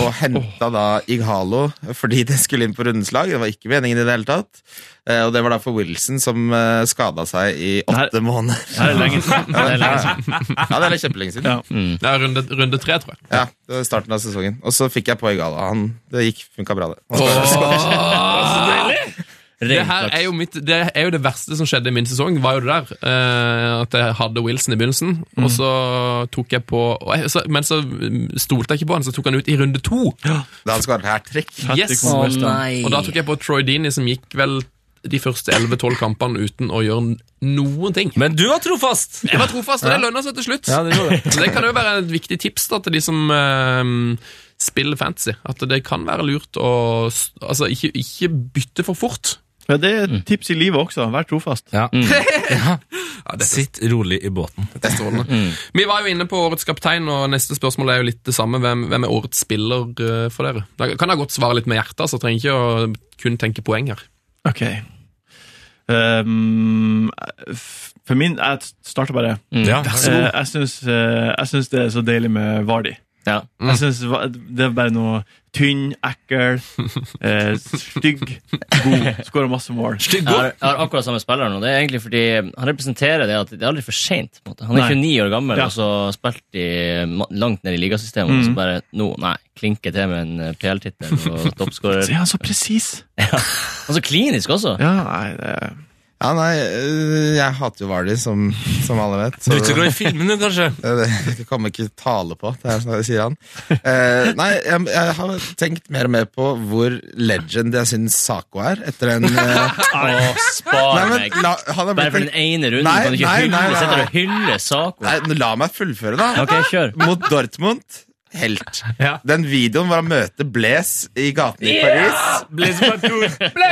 Og henta da Ighalo fordi det skulle inn på rundens lag. Det var ikke meningen i det hele tatt. Eh, og det var da for Wilson, som uh, skada seg i åtte måneder. Det er lenge siden. det er lenge siden. Ja, det er kjempelenge siden. Ja. Det er runde, runde tre, tror jeg. Ja, det var starten av sesongen. Og så fikk jeg på Ighalo. Han, det gikk, funka bra, det. Det her er jo, mitt, det er jo det verste som skjedde i min sesong, var jo det der. eh, at jeg hadde Wilson i begynnelsen, og så tok jeg på og jeg, så, Men så mm, stolte jeg ikke på han, så tok han ut i runde to. Da han skåret hat trick. Yes! Nei. Og da tok jeg på Troy Deany, som gikk vel de første 11-12 kampene uten å gjøre noen ting. Men du var trofast! Jeg var trofast, og det lønna seg til slutt. Ja, det det. Det kan jo være et viktig tips da, til de som eh, spiller fantasy. At det kan være lurt å altså, ikke, ikke bytte for fort. Ja, det er et tips i livet også. Vær trofast. Ja. Ja, ja Sitt rolig i båten. er strålende. Vi var jo inne på årets kaptein, og neste spørsmål er jo litt det samme. Hvem, hvem er årets spiller eh, for dere? Da kan jeg godt svare litt med hjertet, så trenger ikke å kun tenke poeng her. Ok. Um, for min Jeg starter bare. Ja. Eh, jeg eh, jeg syns det er så deilig med Vardi. Ja. Jeg synes Det er bare noe tynn, ekkel, eh, stygg, god. Skårer masse mål. Jeg har, jeg har akkurat samme spiller nå. det er egentlig fordi han representerer det at det er aldri for seint. Han er 29 år gammel Ja. og så spilt i, langt ned i ligasystemet, og så bare nå, nei, klinker til med en eh, PL-tittel og toppskårer. Så er han så presis. Og så klinisk også. Ja, nei, det er Ja, nei, øh, jeg hater jo Vardy, som, som alle vet. Du er ikke så glad i filmen, du, kanskje? det, det kommer ikke tale på, det er, sånn, sier han. Eh, nei, jeg, jeg har tenkt mer og mer på hvor legend jeg syns Saco er, etter en eh, Å, spar Nei, meg. men la, han Bare for en, den ene runden Nei, kan du ikke nei, hylle, nei, nei, nei. og hyller Saco. Nei, la meg fullføre, da. Ok, kjør. Mot Dortmund. Helt. Ja. Den videoen hvor han møter Blaise i gatene i Paris. Blaise Parkour.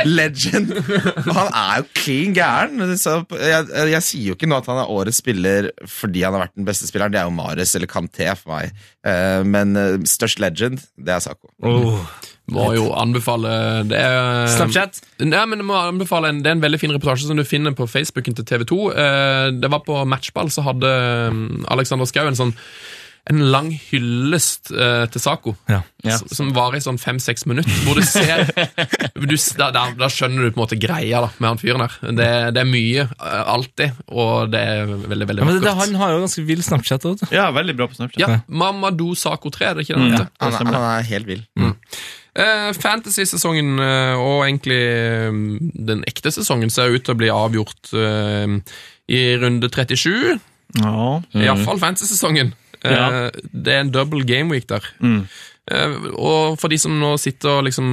Legend! Og han er jo klin gæren. Så jeg, jeg sier jo ikke nå at han er årets spiller fordi han har vært den beste spilleren. Det er jo Mares eller Kanté for meg. Eh, Men eh, størst legend, det er Sako. Oh. Må jo anbefale det er, Snapchat. Nei, men må anbefale en, Det er en veldig fin reportasje som du finner på Facebooken til TV 2. Eh, det var på matchball, så hadde mm, Alexander Schou en sånn en lang hyllest uh, til Saco, Ja. Ja. Som, som varer i sånn fem-seks minutter. Hvor du ser du, da, da, da skjønner du på en måte greia da, med han fyren her. Det, det er mye, eh, alltid, og det er veldig, veldig Ja, men det, han har jo ganske vill Snapchat. Vet. Ja, veldig bra på Snapchat. Ja, Mamadou Saco 3, er det ikke det han Mm. ja. Han, er- han er helt vill. Eh, Fantasy-sesongen uh, og egentlig eh, den ekte sesongen ser ut til å bli avgjort uh, i runde 37. Ja. Mm. Iallfall fantasy-sesongen. Eh, Ja. Det er en double game week der. Mm. Eh, og for de som nå sitter og liksom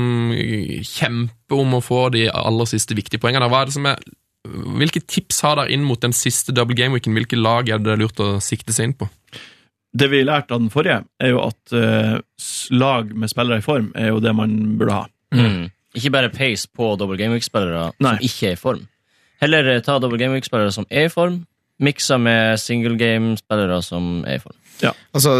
kjemper om å få de aller siste viktige poengene, hva er det som er hvilke tips har dere inn mot den siste double game weeken? Hvilke lag er det lurt å sikte seg inn på? Det vi lærte av den forrige, er jo at eh, lag med spillere i form er jo det man burde ha. Mm. Ikke bare pace på double game week-spillere Nei. som ikke er i form. Heller eh, ta double game week-spillere som er i form, miksa med single game-spillere som er i form. Altså,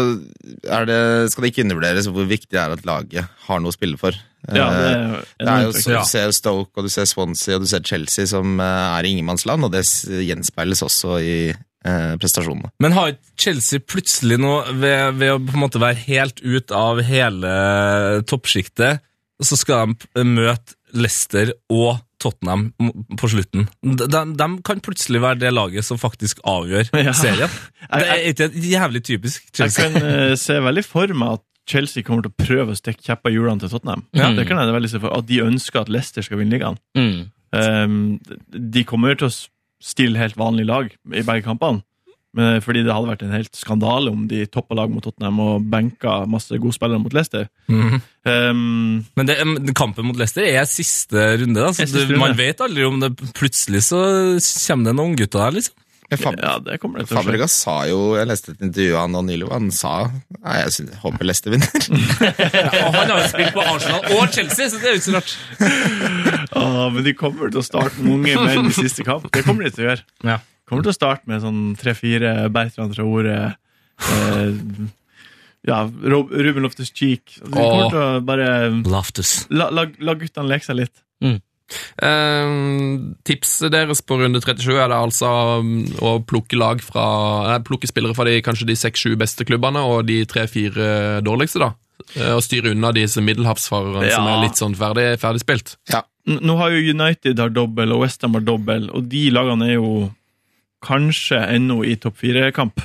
er det, skal det ikke undervurderes hvor viktig det er at laget har noe å spille for. Ja, det Eh, er det er jo, så. Du ser Stoke, og du ser Swansea og du ser Chelsea som eh, er i ingenmannsland, og det gjenspeiles også i eh, prestasjonene. Men har ikke Chelsea plutselig nå, ved, ved å på en måte være helt ut av hele toppsjiktet, så skal de møte Leicester og Tottenham på slutten. De, de, kan plutselig være det laget som faktisk avgjør Ja. serien. Det er ikke jævlig typisk Chelsea. Jeg kan uh, se veldig for meg at Chelsea kommer til å prøve å stikke kjepper i hjulene til Tottenham. Ja. Det kan jeg veldig se for At de ønsker at Leicester skal vinne ligaen. Mm. Um, de kommer til å stille helt vanlig lag i begge kampene. Men, fordi det hadde vært en helt skandale om de toppa lag mot Tottenham og benka masse gode spillere mot Leicester. Mhm. Um, Men det, kampen mot Leicester er siste runde. Da. Så siste du, runde. man vet aldri om det plutselig så kommer det noen unggutter der, liksom. Fab ja, det kommer det til å skje. Fabregas sa jo Jeg leste et intervju av han nylig, og han sa Nei, jeg synes, håper Leicester vinner. Og han har jo spilt på Arsenal og Chelsea, så det er jo ikke så rart. Ah, men de kommer til å starte med unge menn i siste kamp. Det kommer de til å gjøre. Ja. Kommer til å starte med sånn tre-fire Bertrand Traore eh, Ja, Ruben Loftus Cheek. Vi kommer til å bare Loftus. La, la, la guttene leke seg litt. Eh, tipset deres på runde 37 er det altså um, å plukke lag fra eh, Plukke spillere fra de, kanskje de seks-sju beste klubbene og de tre-fire dårligste, da. Eh, og styre unna disse middelhavsfarerne som er litt sånn ferdig, ferdigspilt. Ja. Nå har jo United har dobbel, og Westham har dobbel, og de lagene er jo kanskje ennå i topp fire-kamp.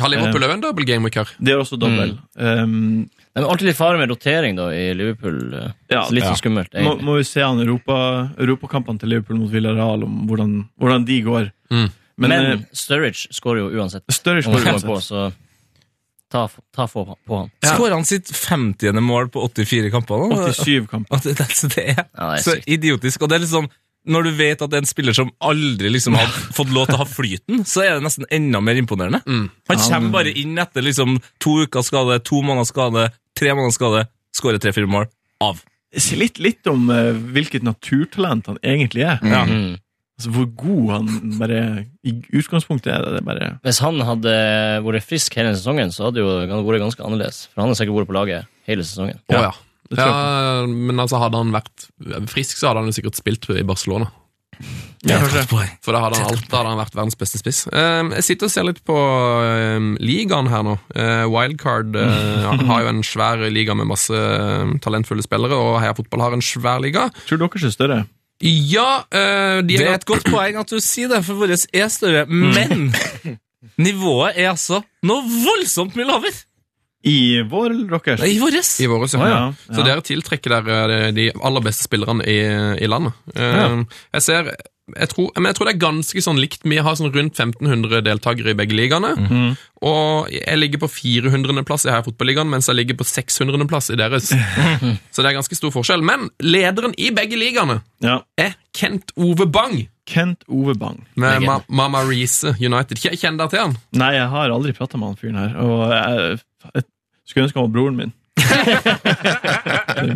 Har Liverpool òg en double gameweeker? Det her? Har også dobbel. Um, Det er alltid litt fare med rotering da i Liverpool. eh, Ja, så litt ja. skummelt, må, må vi se an Europa, europakampene til Liverpool mot Villarreal, om hvordan, hvordan de går. Mm. Men, Men, eh, Sturridge skårer jo uansett. Sturridge skårer uansett. på, så ta, ta få på han. Ja. Skårer han sitt 50. mål på 84 kamper? nå? 87 kamper. Det, det, det er Ja, det er så idiotisk. Og det er litt sånn, når du vet at det er en spiller som aldri liksom har fått lov til å ha flyten, så er det nesten enda mer imponerende. Han kommer bare inn etter liksom to uker skade, to måneder skade, tre måneder skade, skårer tre-fire mål. Av. Si litt, litt om uh, hvilket naturtalent han egentlig er. Ja. Mm. Altså, hvor god han bare I utgangspunktet er det, det bare Hvis han hadde vært frisk hele sesongen, så hadde det jo vært ganske annerledes. For han har sikkert vært på laget hele sesongen. Oh, ja. Ja. Men altså, hadde han vært frisk, så hadde han jo sikkert spilt i Barcelona. Ja. For da hadde han alt, da hadde han vært verdens beste spiss. Eh, jeg sitter og ser litt på eh, ligaen her nå. Eh, Wildcard eh, har jo en svær liga med masse eh, talentfulle spillere, og Heia Fotball har en svær liga. Tror dere syns det er det? Ja, eh, de Det er er et godt poeng at du sier det, for vår er større, men nivået er altså noe voldsomt mye lavere I vår eller deres? i våres. i våres ja. Ah, ja. Så dere tiltrekker dere de aller beste spillerne i, i landet. Eh, Jeg ser jeg tror, men jeg tror det er ganske sånn likt. Vi har sånn rundt 1500 deltakere i begge ligaene. Mhm. Og jeg ligger på 400. plass i Fotballigaen, mens jeg ligger på 600. plass i deres. Så det er ganske stor forskjell. Men lederen i begge ligaene Ja. er Kent Ove Bang Kent Ove Bang. med Ma Mama Reece United. Kjenner Kjenn deg til han. Nei, jeg har aldri prata med han fyren her. Og jeg skulle ønske han var broren min.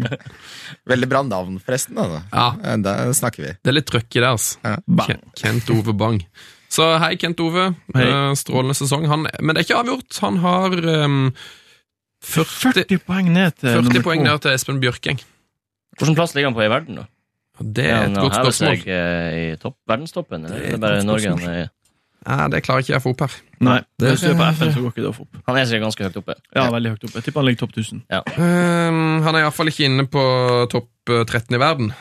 Veldig bra navn, forresten. Da. Ja, Eh, Der snakker vi. Det er litt trøkk i det, altså. Ja. Kent Ove Bang. Så hei, Kent Ove. Hei. Eh, Strålende sesong. Han, men det er ikke avgjort. Han har um, 40, 40 poeng ned til 40 poeng ned til Espen Bjørkeng. Hvilken plass ligger han på i verden, da? Det er et ja, godt hever spørsmål. seg eh, i topp, verdenstoppen, eller Det er er det et bare Norge han er Ja, det klarer ikke jeg å få opp her. Nei, Det- hvis du er på FN, så går ikke det å få opp. Han er sikkert ganske høyt oppe. Ja, veldig høyt opp. Jeg tipper han ligger topp 1000. Ehm, han er iallfall ikke inne på topp eh, 13 i verden.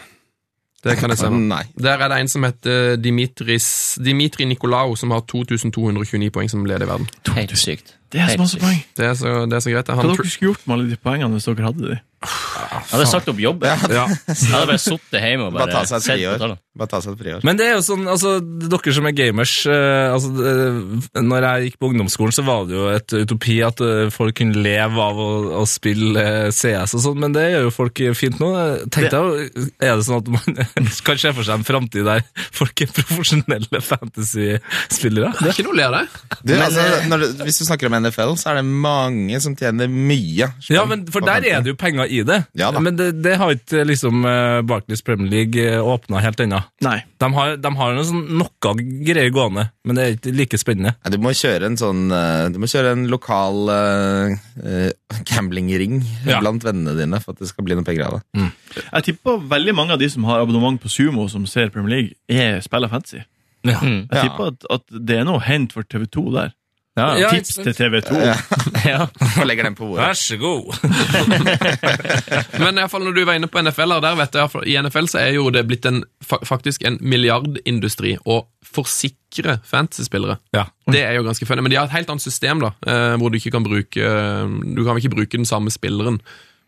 Det kan jeg si. Nei. Der er det en som heter Dimitris, Dimitri Nikolau, som har 2229 poeng som leder i verden. Helt sykt. Det er så masse poeng. Det er så, det er så greit. Han, Hva hadde dere skulle gjort med alle de poengene hvis dere hadde de? Jeg hadde sagt opp jobben. Ja. Jeg hadde bare sittet hjemme og Bare bare ta seg et sett på friår. tallene. Bare ta seg et friår. Men det er jo sånn, altså, dere som er gamers eh, altså, Når jeg gikk på ungdomsskolen, så var det jo et utopi at eh, folk kunne leve av å, å spille eh, CS og sånn, men det gjør jo folk fint nå. Tenk deg, Er det sånn at man kan se for seg en framtid der folk er profesjonelle fantasy-spillere? Det er ikke noe å le av det. Du, altså, når du, hvis du snakker om NFL, så er det mange som tjener mye. Ja, men for der er det jo penger i det. Ja da. Men det, det har ikke liksom eh, Barclays Premier League åpna helt ennå. De har, de har noe, sånn, noe greier gående, men det er ikke like spennende. Ja, du må kjøre en sånn eh, Du må kjøre en lokal uh, gamblingring Ja. blant vennene dine for at det skal bli noe penger av det. Jeg tipper veldig mange av de som har abonnement på Sumo, som ser Premier League, er spiller fancy. Ja. Mm. Jeg Ja. tipper at, at det er noe å hente for TV2 der. Ja, Ja, Tips til TV2. ja. Og legger den på bordet. Vær så god. Men i hvert fall når du var inne på NFL, her, der vet jeg, i NFL så er jo det blitt en, faktisk en milliardindustri å forsikre fantasyspillere. Ja. Det er jo ganske funny, men de har et helt annet system da, eh, hvor du ikke kan bruke Du kan ikke bruke den samme spilleren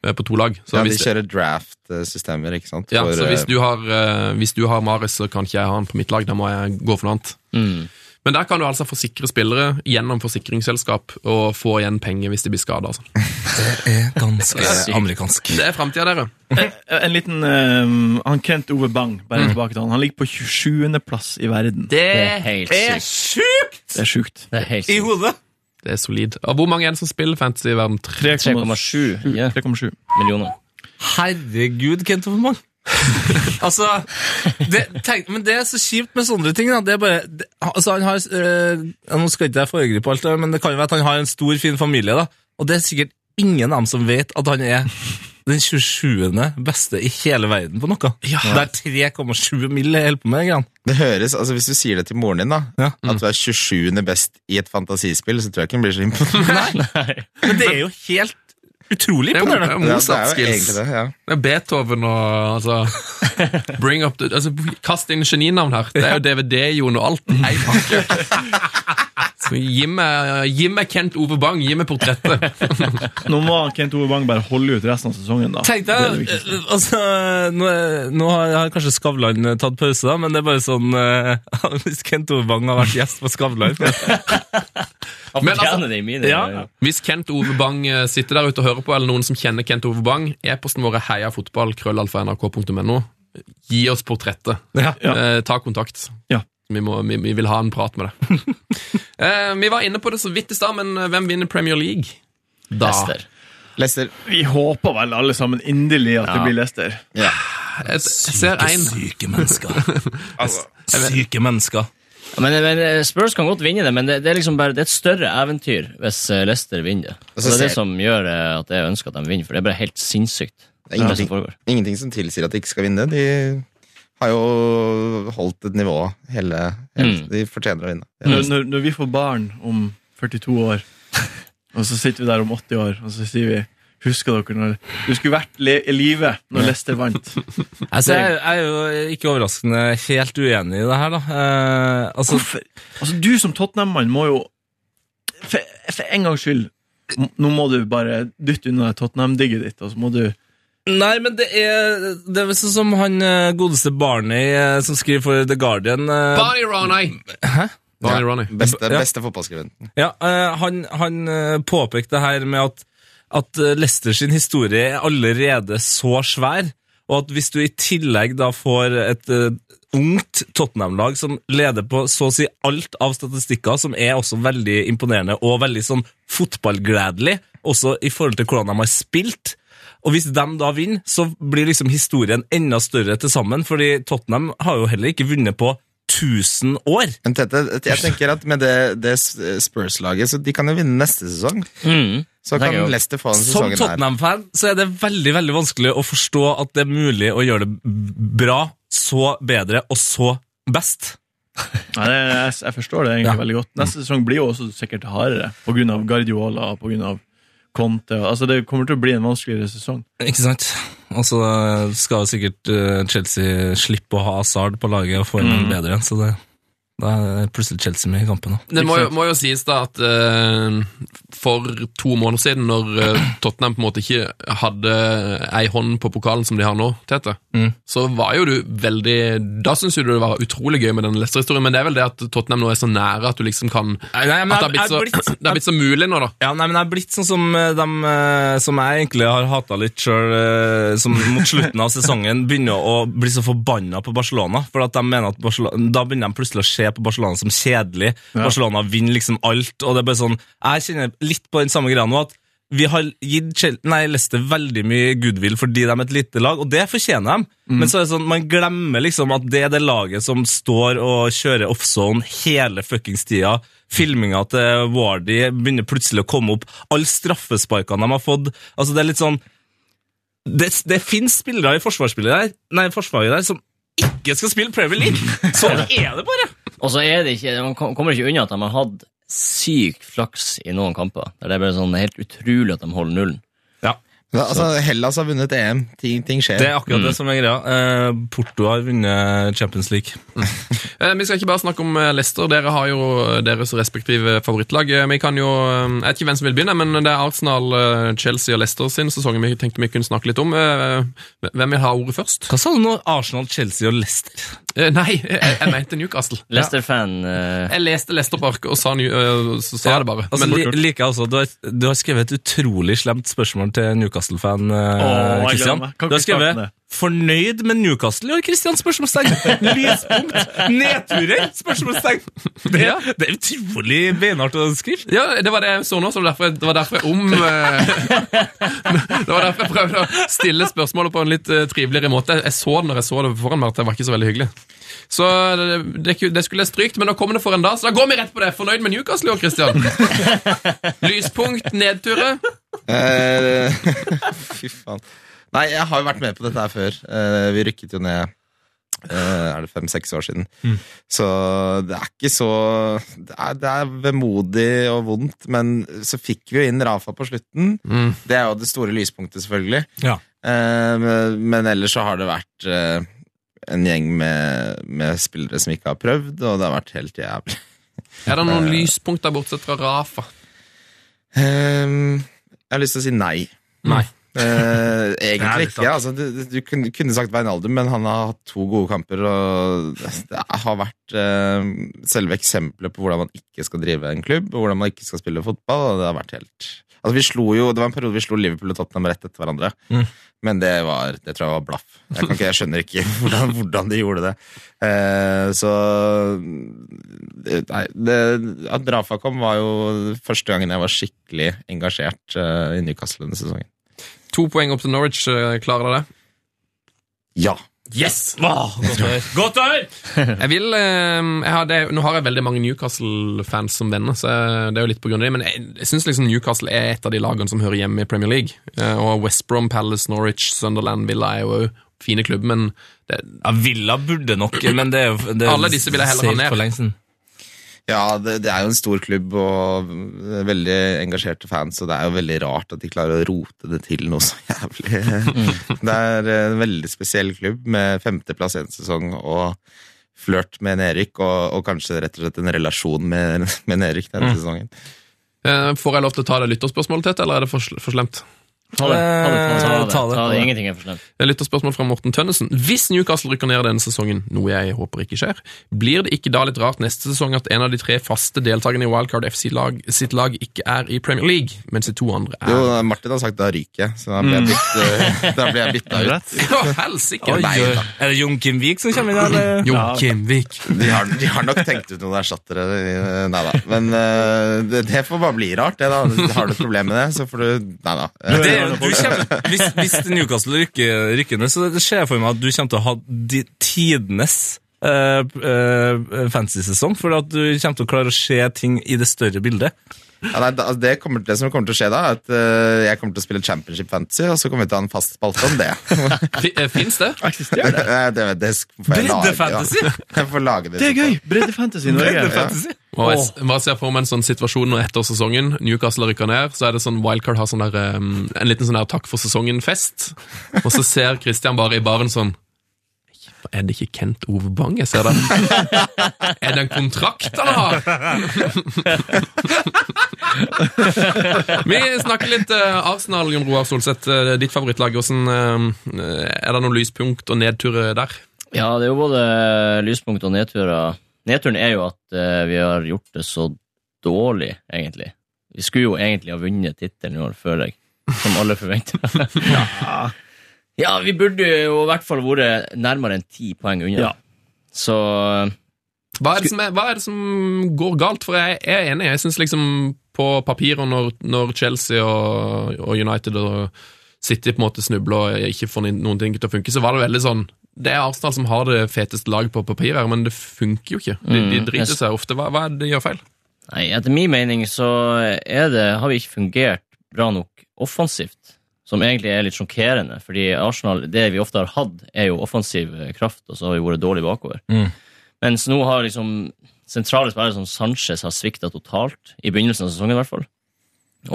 eh, på to lag. Så Ja, de kjører draft-systemer, ikke sant? ja, For, så hvis eh, du har, eh, hvis du har Maris, så kan ikke jeg ha han på mitt lag. Da må jeg gå for noe annet. Mm. Men der kan du altså forsikre spillere gjennom forsikringsselskap og få igjen penger hvis de blir skada. Altså. Det er ganske amerikansk. Det er framtida, dere. En liten um, Han Kent Ove Bang, bare tilbake til han. Han ligger på 27. plass i verden. Det er helt er sykt. Det er sjukt. Det er helt I hodet. Det er solid. Og hvor mange er det som spiller fantasy i verden? 3,7 yeah. millioner. Herregud, Kent Overmann. altså, det, tenk, men det er så kjipt med sånne ting. Da. Det er bare, det, altså, han har, øh, nå skal ikke jeg foregripe alt, men det kan jo være at han har en stor, fin familie. Da. Og det er sikkert ingen av dem som vet at han er den 27. beste i hele verden på noe. Det er 3,7 mill. holder på med Grann. Det høres, altså Hvis du sier det til moren din, da Ja. at du er 27. best i et fantasispill, så tror jeg ikke hun blir så imponert. Men det er jo helt utrolig Det er det er imponerende. jo Ja, det er jo egentlig det, ja. Det er Beethoven og altså Bring up the, altså, Kast inn geninavn her. Det er jo DVD-Jon og alt. Nei, pakke. Gi meg, gi meg Kent Ove Bang, gi meg portrettet. Nå må Kent Ove Bang bare holde ut resten av sesongen, da. Tenk Det det deg, eh, altså, nå, nå har, har kanskje Skavlan tatt pause, da, men det er bare sånn eh, Hvis Kent Ove Bang har vært gjest på Skavlan Men altså- mine Ja. Ja. Hvis Kent Ove Bang eh, sitter der ute og hører på, eller noen som kjenner Kent Ove Bang, e-posten vår er heiafotball.krøllalfa.nrk.no. Gi oss portrettet. Ja. Ja. Eh, ta kontakt. Ja. Vi, må, vi, vi vil ha en prat med deg. eh, vi var inne på det så vidt i stad, men eh, hvem vinner Premier League? Da. Lester. Lester. Vi håper vel alle sammen inderlig at det blir Lester. Ja. Jeg, jeg en Syke mennesker. Altså, Syke mennesker. Men, men eh, Spurs kan godt vinne det, men det, det er liksom bare Det er et større eventyr hvis eh, Leicester vinner det. Og Så så det er det som gjør eh, at jeg ønsker at de vinner, for det er bare helt sinnssykt. Det er det som ingenting, ingenting som tilsier at de ikke skal vinne. De har jo holdt et nivå hele, hele Mm. De fortjener å vinne. Når, når, når vi får barn om 42 år, og så sitter vi der om 80 år, og så sier vi Husker dere når du skulle vært le i live når Leicester vant? Altså, jeg, jeg er jo ikke overraskende helt uenig i det her, da. Eh, altså, Hvorfor? Altså, du som Tottenham-mann må jo for, for en gangs skyld Nå må du bare dytte unna Tottenham-digget ditt, og så må du Nei, men det er Det er sånn som han eh, godeste Barney eh, som skriver for The Guardian. eh, Barney Ronay! Hæ? Barney Ja. Ronay. Beste, Ja. fotballskriveren. Ja, han, han påpekte det her med at, at eh, Leicester sin historie er allerede så svær, og at hvis du i tillegg da får et eh, ungt Tottenham-lag som leder på så å si alt av statistikker, som er også veldig imponerende og veldig sånn fotballgledelig, også i forhold til hvordan de har spilt, og hvis de da vinner, så blir liksom historien enda større til sammen, fordi Tottenham har jo heller ikke vunnet på 1000 år. Men Tete, jeg tenker at med det, det Spurs-laget, så de kan jo vinne neste sesong. Mm. Så kan Leicester få den Som sesongen her. Tottenham-fan så er det veldig veldig vanskelig å forstå at det er mulig å gjøre det bra, så bedre og så best. Nei, det, jeg, jeg forstår det egentlig Ja. veldig godt. Neste sesong blir jo også sikkert hardere, pga. Guardiola og av Conte. Altså, det kommer til å bli en vanskeligere sesong. Ikke sant? Og så skal jo sikkert eh, Chelsea slippe å ha Hazard på laget og få inn en Mm. bedre så det Da er plutselig Chelsea med i kampen. Da. Det må jo, må jo sies da at uh, for to måneder siden, når eh, Tottenham på en måte ikke hadde ei hånd på pokalen som de har nå, Tete, Mm. så var jo du veldig Da syns jo du det var utrolig gøy med den Leicester-historien, men det er vel det at Tottenham nå er så nære at du liksom kan Nei, nei, At det har blitt så, blitt- det har blitt så mulig nå, da. Ja, nei, men jeg er blitt sånn som de eh, som jeg egentlig har hata litt sjøl, som mot slutten av sesongen begynner å bli så forbanna på Barcelona. For at de mener at Barcelona, Da begynner de plutselig å se på Barcelona som kjedelig. Barcelona vinner liksom alt. og det er bare sånn, Jeg kjenner litt på den samme greia nå. at vi har gitt nei, Leicester veldig mye goodwill fordi de er et lite lag, og det fortjener de. Men så er det sånn, man glemmer liksom at det er det laget som står og kjører offzone hele fuckings tida. Filminga til Wardy begynner plutselig å komme opp. Alle straffesparkene de har fått. altså Det er litt sånn Det, det finnes spillere i forsvarsspillet der, nei, forsvaret der som ikke skal spille Premier League! Sånn er det bare! Og så er det ikke, man kommer ikke unna at de har hatt sykt flaks i noen kamper. Det er bare sånn helt utrolig at de holder nullen. Ja, Altså, Hellas har vunnet EM. Ting, ting skjer. Det er akkurat det som er greia. Eh, Porto har vunnet Champions League. Eh, Vi skal ikke bare snakke om eh, Leicester. Dere har jo deres respektive favorittlag. Eh, Vi kan jo, eh, Jeg vet ikke hvem som vil begynne, men det er Arsenal, Chelsea og Leicester sin sesong vi tenkte vi kunne snakke litt om. Eh, Hvem vil ha ordet først? Hva sa du nå? Arsenal, Chelsea og Leicester? Eh, Nei, jeg, jeg mente Newcastle. Leicester-fan eh, Jeg leste Leicester Park og sa, New- eh, så sa jeg det bare. Altså, Men- li, like, altså, du har, du har skrevet et utrolig slemt spørsmål til Newcastle-fan Åh, uh, jeg Christian. meg. Kan Du har starte skrevet med det. 'Fornøyd med Newcastle' i år, Christian? spørsmålstegn. Lyspunkt. Nedturer? spørsmålstegn. Det, Ja. det er utrolig beinhardt å skrive. Ja, det var det jeg så nå, så det var derfor, jeg- det var derfor jeg om eh, Det var derfor jeg prøvde å stille spørsmålet på en litt eh, triveligere måte. Jeg så det når jeg så det foran meg, at det var ikke så veldig hyggelig. Så det, det, skulle jeg strykt, men nå kommer det for en dag, så da går vi rett på det. Fornøyd med Newcastle i år, Christian? Lyspunkt, nedturer. Eh, Fy faen. Nei, jeg har jo vært med på dette her før. Uh, vi rykket jo ned uh, er det fem-seks år siden. Så det er ikke så det er, det er vemodig og vondt, men så fikk vi jo inn Rafa på slutten. Det er jo det store lyspunktet, selvfølgelig. Ja. Uh, men- ellers så har det vært en gjeng med, med spillere som ikke har prøvd, og det har vært helt jævlig. Er det noen lyspunkter bortsett fra Rafa? Eh, jeg har lyst til å si nei. Nei. Eh, egentlig ikke. Altså, du, du- kunne, kunne sagt Wijnaldum, men han har hatt to gode kamper. Og det har vært eh, selve eksempelet på hvordan man ikke skal drive en klubb, og hvordan man ikke skal spille fotball. Og det har vært helt Altså, vi slo jo, Det var en periode vi slo Liverpool og Tottenham rett etter hverandre. Mm. Men det var, det tror jeg var blaff. Jeg, kan ikke, jeg skjønner ikke hvordan, hvordan de gjorde det. Eh, så Nei, det, At Rafa kom, var jo første gangen jeg var skikkelig engasjert eh, i Newcastle denne sesongen. To poeng opp til Norwich. eh, Klarer dere det? Ja. Yes! Wow, godt å høre. Godt å høre! Jeg vil, eh, jeg har det, Nå har jeg veldig mange Newcastle-fans som venner, så det er jo litt på grunn av det, men jeg, jeg syns liksom Newcastle er et av de lagene som hører hjemme i Premier League. Eh, Og West Brom, Palace, Norwich, Sunderland, Villa er jo fine klubber, men det, Ja, Villa burde nok, men det er jo Alle disse vil jeg heller ha ned. Ja, det, det er jo en stor klubb og veldig engasjerte fans, og det er jo veldig rart at de klarer å rote det til noe så jævlig. Det er en veldig spesiell klubb med femteplass en sesong og flørt med Erik, og, og kanskje rett og slett en relasjon med, med Erik denne sesongen. eh, Får jeg lov til å ta det lytterspørsmålet, Tete, eller er det for, for slemt? Ta det. Ta det, ta det, ta det, Ta det. Ingenting er for slemt. Er lytterspørsmål fra Morten Tønnesen. Hvis Newcastle rykker ned denne sesongen, noe jeg håper ikke skjer, blir det ikke da litt rart neste sesong at en av de tre faste deltakerne i Wildcard FC lag, sitt lag ikke er i Premier League, mens de to andre er Jo, Martin har sagt da ryker jeg, så da blir jeg, bytt, eh, da ble jeg bytta ut. Ja, helsike! Er det Jon Kim Vik som kommer inn, eller? Jo, Kimvik. De har, de har nok tenkt ut noen erstattere. eh, Nei da. Men eh, det, det får bare bli rart, det, da. Har du et problem med det, så får du Nei da. Eh, Det, kommer, hvis, hvis Newcastle rykker, rykker ned, så det ser for meg at du kommer til å ha de, tidenes uh, fantasy-sesong, for at du kommer til å klare å se ting i det større bildet. Ja, nei, altså, det, kommer, det som kommer til å skje da, er at uh, jeg kommer til å spille Championship Fantasy, og så kommer vi til å ha en fast spalte om det. Fins det? Eksisterer det? det, det, det. Breddefantasy? Ja. Jeg får lage det. Det er gøy! Breddefantasy i Norge. Og jeg bare ser for meg en sånn situasjon når etter sesongen Newcastle rykker ned, så er det sånn Wildcard har sånn der, um, en liten sånn der takk for sesongen-fest. Og så ser Christian bare i baren sånn Er det ikke Kent Ove Bang jeg ser der? er det en kontrakt han har? Vi snakker litt eh, Arsenal, Jon Roar Solseth. eh, ditt favorittlag. Hvordan, eh, er det noen lyspunkt og nedturer der? Ja, det er jo både lyspunkt og nedturer. Nedturen er jo at vi har gjort det så dårlig, egentlig. Vi skulle jo egentlig ha vunnet tittelen i år, føler jeg. Som alle forventer. ja. Ja, vi burde jo i hvert fall vært nærmere enn ti poeng unna. Ja. Så Hva er det som, er, hva er det som går galt? For jeg er enig. Jeg syns liksom på papiret, når, når Chelsea og, og United og City på en måte snubler og ikke får noen ting til å funke, så var det veldig sånn Det er Arsenal som har det feteste laget på papiret, men det funker jo ikke. De, de Mm, driter seg ofte. Hva, hva er det de gjør feil? Nei, etter min mening så det, har vi ikke fungert bra nok offensivt. Som egentlig er litt sjokkerende, fordi Arsenal, det vi ofte har hatt, er jo offensiv kraft, og så har vi vært dårlig bakover. Mm. Mens nå har liksom sentrale spillere som Sanchez har svikta totalt, i begynnelsen av sesongen i hvert fall.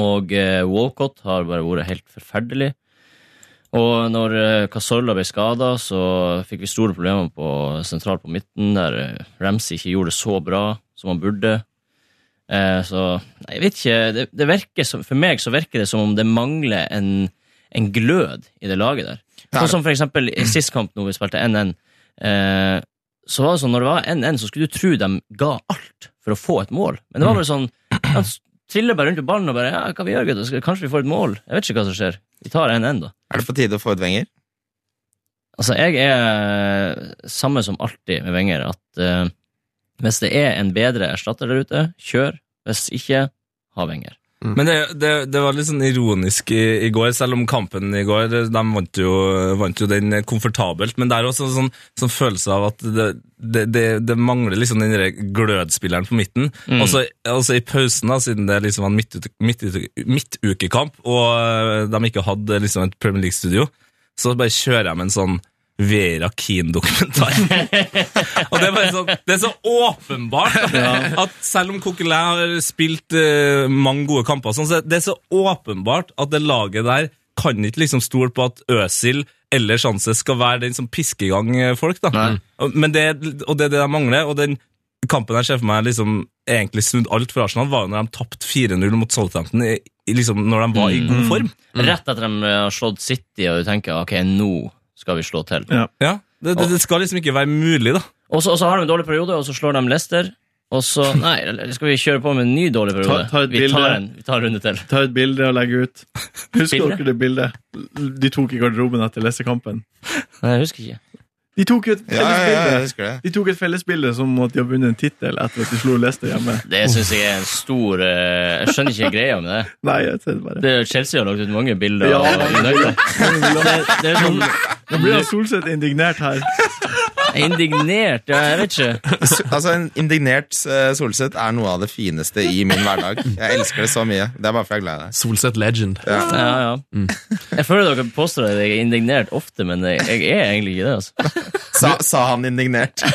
Og eh, Walcott har bare vært helt forferdelig. Og når eh, Cazorla ble skada, så fikk vi store problemer på sentralt på midten, der eh, Ramsey ikke gjorde det så bra som han burde. Eh, så nei, jeg vet ikke. Det, det virker som, for meg så virker det som om det mangler en, en glød i det laget der. Sånn som for eksempel i sist kamp, når vi spilte 1-1. Eh, så var det sånn, når det var 1-1, så skulle du tro de ga alt for å få et mål. Men det var bare sånn De triller bare rundt på ballen og bare Ja, hva vi gjør, gutter? Kanskje vi får et mål? Jeg vet ikke hva som skjer. Vi tar 1-1, da. Er det på tide å få ut Wenger? Altså, jeg er samme som alltid med Wenger, at eh, hvis det er en bedre erstatter der ute, kjør. Hvis ikke, ha Wenger. Men det, det, det var litt sånn ironisk i, i går, selv om kampen i går De vant jo, vant jo den komfortabelt, men det er også en sånn, sånn følelse av at det, det, det, det mangler liksom den glødspilleren på midten. Mm. Også, også i pausen, da, siden det liksom var en midtuke- midt, midtukekamp, og de ikke hadde liksom et Premier League-studio, så bare kjører jeg med en sånn Vera Keen-dokumentar. og det er bare sånn, det er så åpenbart at selv om Coquelin har spilt uh, mange gode kamper, sånn, så det er så åpenbart at det laget der kan ikke liksom stole på at Øsil eller Sjanse skal være den som pisker i gang eh, folk. da. Men det, og det er det de mangler. og den kampen jeg ser for meg liksom egentlig snudd alt for Arsenal, var jo når de tapte 4-0 mot Southampton liksom, når de var i god form. Rett etter at de har slått City, og du tenker ok, nå skal vi slå til. Ja. Ja, det, det, det skal liksom ikke være mulig, da. Og så og så har de en dårlig periode, og så slår de Leicester. Og så Nei, skal vi kjøre på med en ny dårlig periode? Ta- ta et vi, bilde. tar en, vi tar en runde til. Ta et bilde og legge ut. Husker Bilde? dere det bildet de tok i garderoben etter Leicester-kampen? Nei, jeg husker ikke. De tok et Ja, ja, ja. De tok et fellesbilde som at de har vunnet en tittel etter at de slo Leicester hjemme. Det syns jeg er en stor eh, Jeg skjønner ikke greia med det. Nei, jeg ser det bare. det Chelsea har lagt ut mange bilder Ja. Og. Det, det er sånn Nå blir han Solseth indignert her. indignert. Ja, jeg vet ikke. Altså, En indignert eh, Solseth er noe av det fineste i min hverdag. Jeg elsker det så mye. Det er bare for jeg er glad i deg. Solseth legend. Ja. Ja, ja. Jeg føler dere påstår at jeg er indignert ofte, men jeg, jeg er egentlig ikke det. altså. Sa, sa han indignert.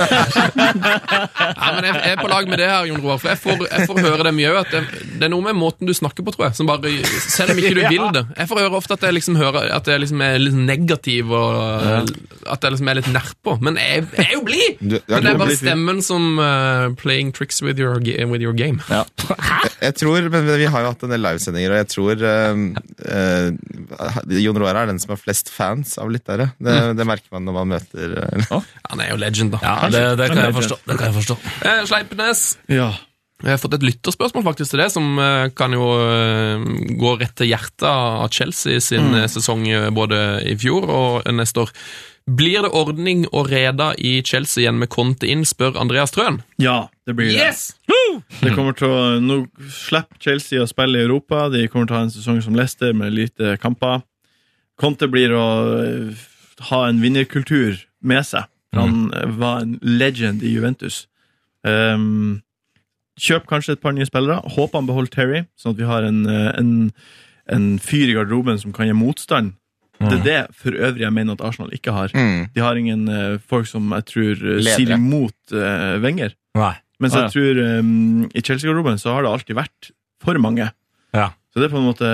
Ja, men jeg, jeg er på lag med det her, Jon Roar. For jeg får, jeg får høre det mye òg. Det, det er noe med måten du snakker på, tror jeg. Som bare, selv om ikke du vil det. Jeg får høre ofte at jeg liksom hører At jeg liksom er litt negativ, og at jeg liksom er litt nedpå. Men jeg, jeg er jo blid! Men det er bare stemmen som uh, playing tricks with your, with your game. Ja. jeg tror, men Vi har jo hatt en del livesendinger, og jeg tror uh, uh, Jon Roar er den som har flest fans av lyttere. Det, det merker man når man møter eh, Han er jo legend, da. Ja, det, det kan jeg forstå. Det kan jeg forstå. Eh, Sleipnes. Ja. Jeg har fått et lytterspørsmål faktisk til det, som kan jo gå rett til hjertet av Chelsea sin mm. sesong både i fjor og neste år. Blir det ordning og reda i Chelsea igjen med Conte inn, spør Andreas Trøen. ja, det blir det. Yes! det kommer til å, nå slipper Chelsea å spille i Europa. De kommer til å ha en sesong som Leicester med lite kamper. Conte blir å eh, ha en vinnerkultur med seg. Han eh, var en legend i Juventus. Um, kjøp kanskje et par nye spillere. Håper han beholder Terry, sånn at vi har en, eh, en, en fyr i garderoben som kan gi motstand. Det er det for øvrig jeg mener at Arsenal ikke har. mm. De har ingen uh, folk som jeg tror uh, sier imot uh, Wenger. Nei. Mens Ah, ja. jeg tror um, i Chelsea-garderoben så har det alltid vært for mange. Ja. Så det er på en måte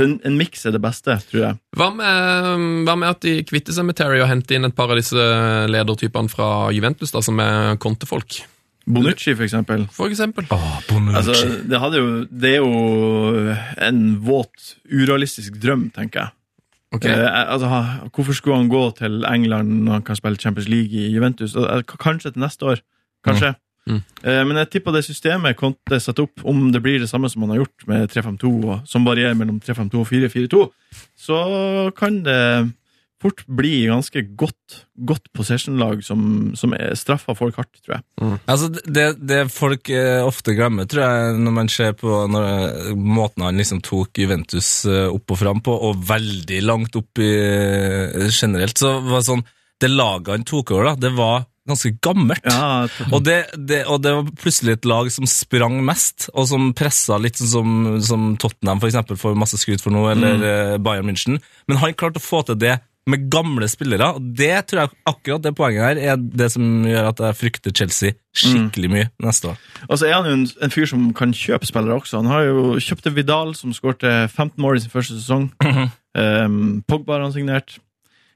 En, en miks er det beste, tror jeg. Hva med, hva med at de kvitter seg med Terry og henter inn et par av disse ledertypene fra Juventus, da, som er kontefolk? Bonucci, for eksempel. For eksempel. Altså, det, hadde jo, det er jo en våt, urealistisk drøm, tenker jeg. Ok. Eh, altså, hvorfor skulle han gå til England når han kan spille Champions League i Juventus? Eh, Kanskje til neste år. Kanskje. Mm. Eh, men jeg tipper det systemet Conte satte opp, om det blir det samme som han har gjort med 3-5-2, som varierer mellom 3-5-2 og 4-4-2, så kan det fort bli ganske godt, godt possession-lag som, som er- straffer folk hardt, tror jeg. Altså, det, det folk eh, ofte glemmer, tror jeg, når man ser på når, eh, måten han liksom tok Juventus eh, opp og fram på, og veldig langt opp i generelt, så var det sånn Det laget han tok over, da, det var ganske gammelt. Ja, Og det, det, og det var plutselig et lag som sprang mest, og som pressa litt sånn som, som Tottenham for eksempel, får masse skryt for nå, eller mm. Bayern München. Men han klarte å få til det med gamle spillere, og det tror jeg akkurat det poenget her er det som gjør at jeg frykter Chelsea skikkelig mye neste år. Og så er han jo en, en fyr som kan kjøpe spillere også. Han har jo kjøpte Vidal, som skårte 15 mål i sin første sesong. um, Pogba har han signert.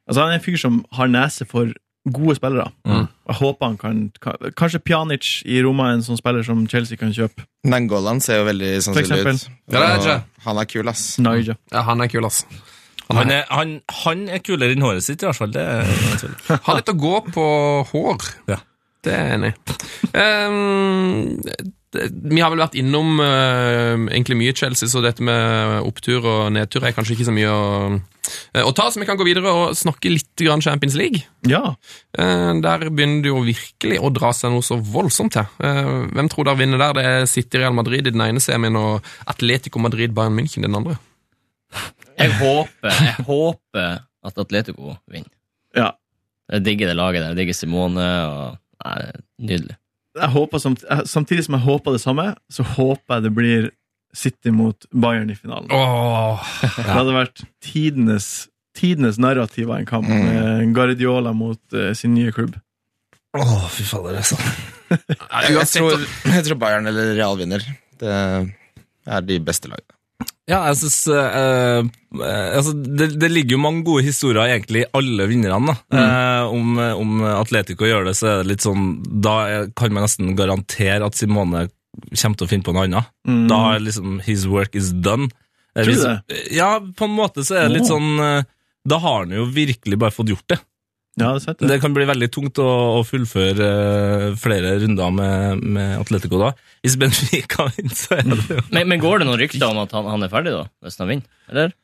Altså Han er en fyr som har nese for gode spillere. Mm. Jeg håper han kan, kan Kanskje Pjanic i Roma er en sånn spiller som Chelsea kan kjøpe. Nangolan ser jo veldig sannsynlig ut. Ja, han er kul, ass. Ja, han er kul, ass. Han er, han, han er kulere enn håret sitt, i hvert fall. Det er ingen tvil. Har litt å gå på hår. Ja. Det er jeg enig i. Ehm, vi har vel vært innom uh, egentlig mye Chelsea, så dette med opptur og nedtur er kanskje ikke så mye å, uh, å ta, så vi kan gå videre og snakke litt grann Champions League. Ja. Uh, der begynner det jo virkelig å dra seg noe så voldsomt til. Eh, hvem tror dere vinner der? Det er City Real Madrid i den ene semien og Atletico Madrid Bayern München i den andre. Jeg håper, jeg håper at Atletico vinner. ja. Jeg digger det laget der. Jeg digger Simone. og nei, det er Nydelig. Jeg håper samt, samtidig som jeg håper det samme, så håper jeg det blir City mot Bayern i finalen. Åh, Det hadde vært tidenes, tidenes narrativ av en kamp Mm. med Guardiola mot uh, sin nye klubb. Å, fy fader, altså. Jeg, jeg, tror, jeg tror Bayern eller Real vinner. Det er de beste lagene. Ja, jeg synes eh, eh, altså, det, det ligger jo mange gode historier egentlig i alle vinnerne. Mm. Eh, om, om Atletico gjør det, så er det litt sånn Da kan man nesten garantere at Simone kommer til å finne på noe annet. Mm. Da er liksom his work is done. Eh, Tror du det? Ja, på en måte så er det litt sånn eh, Da har han jo virkelig bare fått gjort det. Ja, det er sant det. Det kan bli veldig tungt å, å fullføre uh, flere runder med, med Atletico da. Hvis Benfica vinner, så er det jo Men, men går det noen rykter om at han, han er ferdig, da? Hvis han vinner? Eller?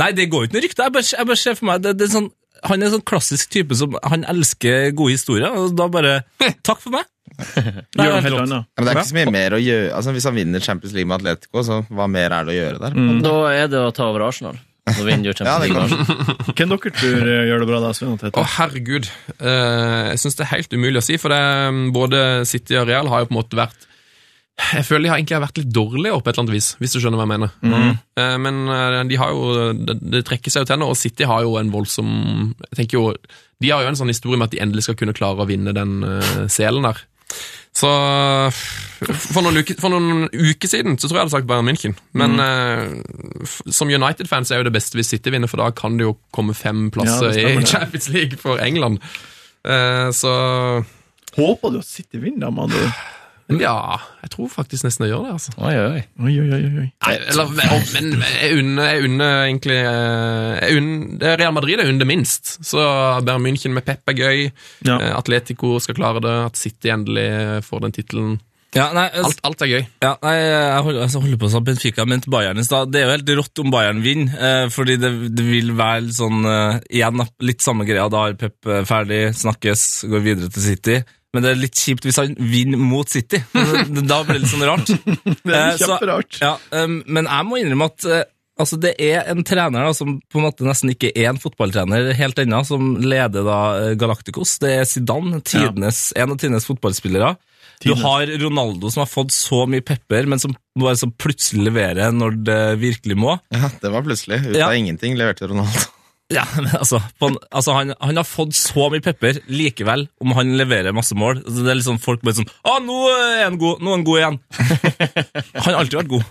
Nei, det går ikke noen rykte. Jeg bare, jeg bare ser for meg det, det er sånn, Han er en sånn klassisk type som Han elsker gode historier, og da bare Takk for meg! Annet. Ja, men det er ikke så mye mer å gjøre altså, Hvis han vinner Champions League med Atletico, så hva mer er det å gjøre der? Mm. Da er det å ta over Arsenal. Så vinner du Ja, Champions det League. kan Hvem dere tror eh, gjør det bra da, Svein? Å, herregud. Eh, jeg syns det er helt umulig å si, for det, mm, både City og Real har jo på en måte vært Jeg føler de har egentlig vært litt dårlige opp på et eller annet vis, hvis du skjønner hva jeg mener. Eh, men eh, de har jo Det, det trekker seg jo til nå, og City har jo en voldsom Jeg tenker jo De har jo en sånn historie med at de endelig skal kunne klare å vinne den uh, selen der. Så for noen, uker, for noen uker siden så tror jeg jeg hadde sagt Bayern München. Men mm. uh, som United-fans er jo det beste hvis City vinner, for da kan det jo komme fem plasser Ja, i. Champions League for England. Uh, så Håper du at City vinner, da, ja, jeg tror faktisk nesten jeg gjør det, altså. Oi, oi, oi. Oi, oi. Nei, eller, men jeg unner, jeg unner egentlig eh, jeg unner, er Real Madrid er under minst. Så Bayern München med Pep er gøy. Ja. Eh, Atletico skal klare det. At City endelig får den tittelen. Ja, nei, altså, Alt, alt er gøy. Ja, nei, jeg holder, jeg holder på å si Benfica, men til Bayern i stad. Det er jo helt rått om Bayern vinner, eh, fordi det, det vil være sånn eh, Igjen, litt samme greia. Da har Pep eh, ferdig, snakkes, går videre til City. Men det er litt kjipt hvis han vinner mot City. da blir det litt sånn rart. Det er Eh, så- kjemperart. Ja, um, men jeg må innrømme at eh, altså, det er en trener da, som på en måte nesten ikke er en fotballtrener helt ennå, som leder da eh, Galacticos. Det er Zidane, tidenes, en av tidenes fotballspillere. Du har Ronaldo som har fått så mye pepper, men som bare så plutselig leverer når det virkelig må. Ja, det var plutselig. Ut Ja. av ingenting leverte Ronaldo. Ja, men altså, på altså han, han har fått så mye pepper likevel, om han leverer masse mål. Altså, det er liksom Folk bare sånn Å, nå er han god! Nå er han god igjen! han har alltid vært god.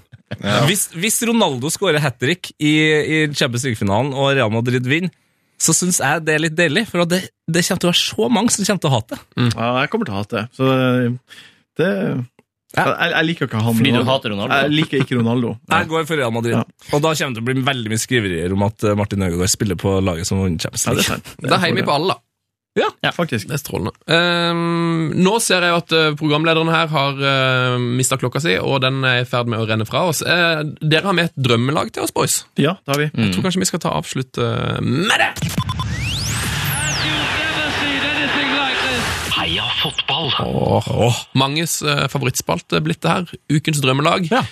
Hvis, hvis Ronaldo skårer hat trick i, i Champions League-finalen og Real Madrid vinner, så syns jeg det er litt deilig, for det, det kommer til å være så mange som kommer til å hate det. Ja, jeg kommer til å hate det. Så eh, det Ja. Jeg, jeg liker ikke han Fordi du hater Ronaldo? Jeg liker ikke Ronaldo. Jeg går for Real Madrid. Ja. Og da kommer det til å bli veldig mye skriverier om at eh, Martin Ødegaard spiller på laget som vant Champions Ja, det er League. sant. Da heier vi på alle, da. Ja, faktisk. Det er strålende. Um, nå ser jeg at eh, programlederen her har uh, mista klokka si, og den er i ferd med å renne fra oss. Uh, dere har med et drømmelag til oss, boys. Ja, det har vi. Jeg tror kanskje vi skal ta avslutt eh, med det. Heia fotball! Åh, Manges eh, favorittspalte blitt det her. Ukens drømmelag. Ja.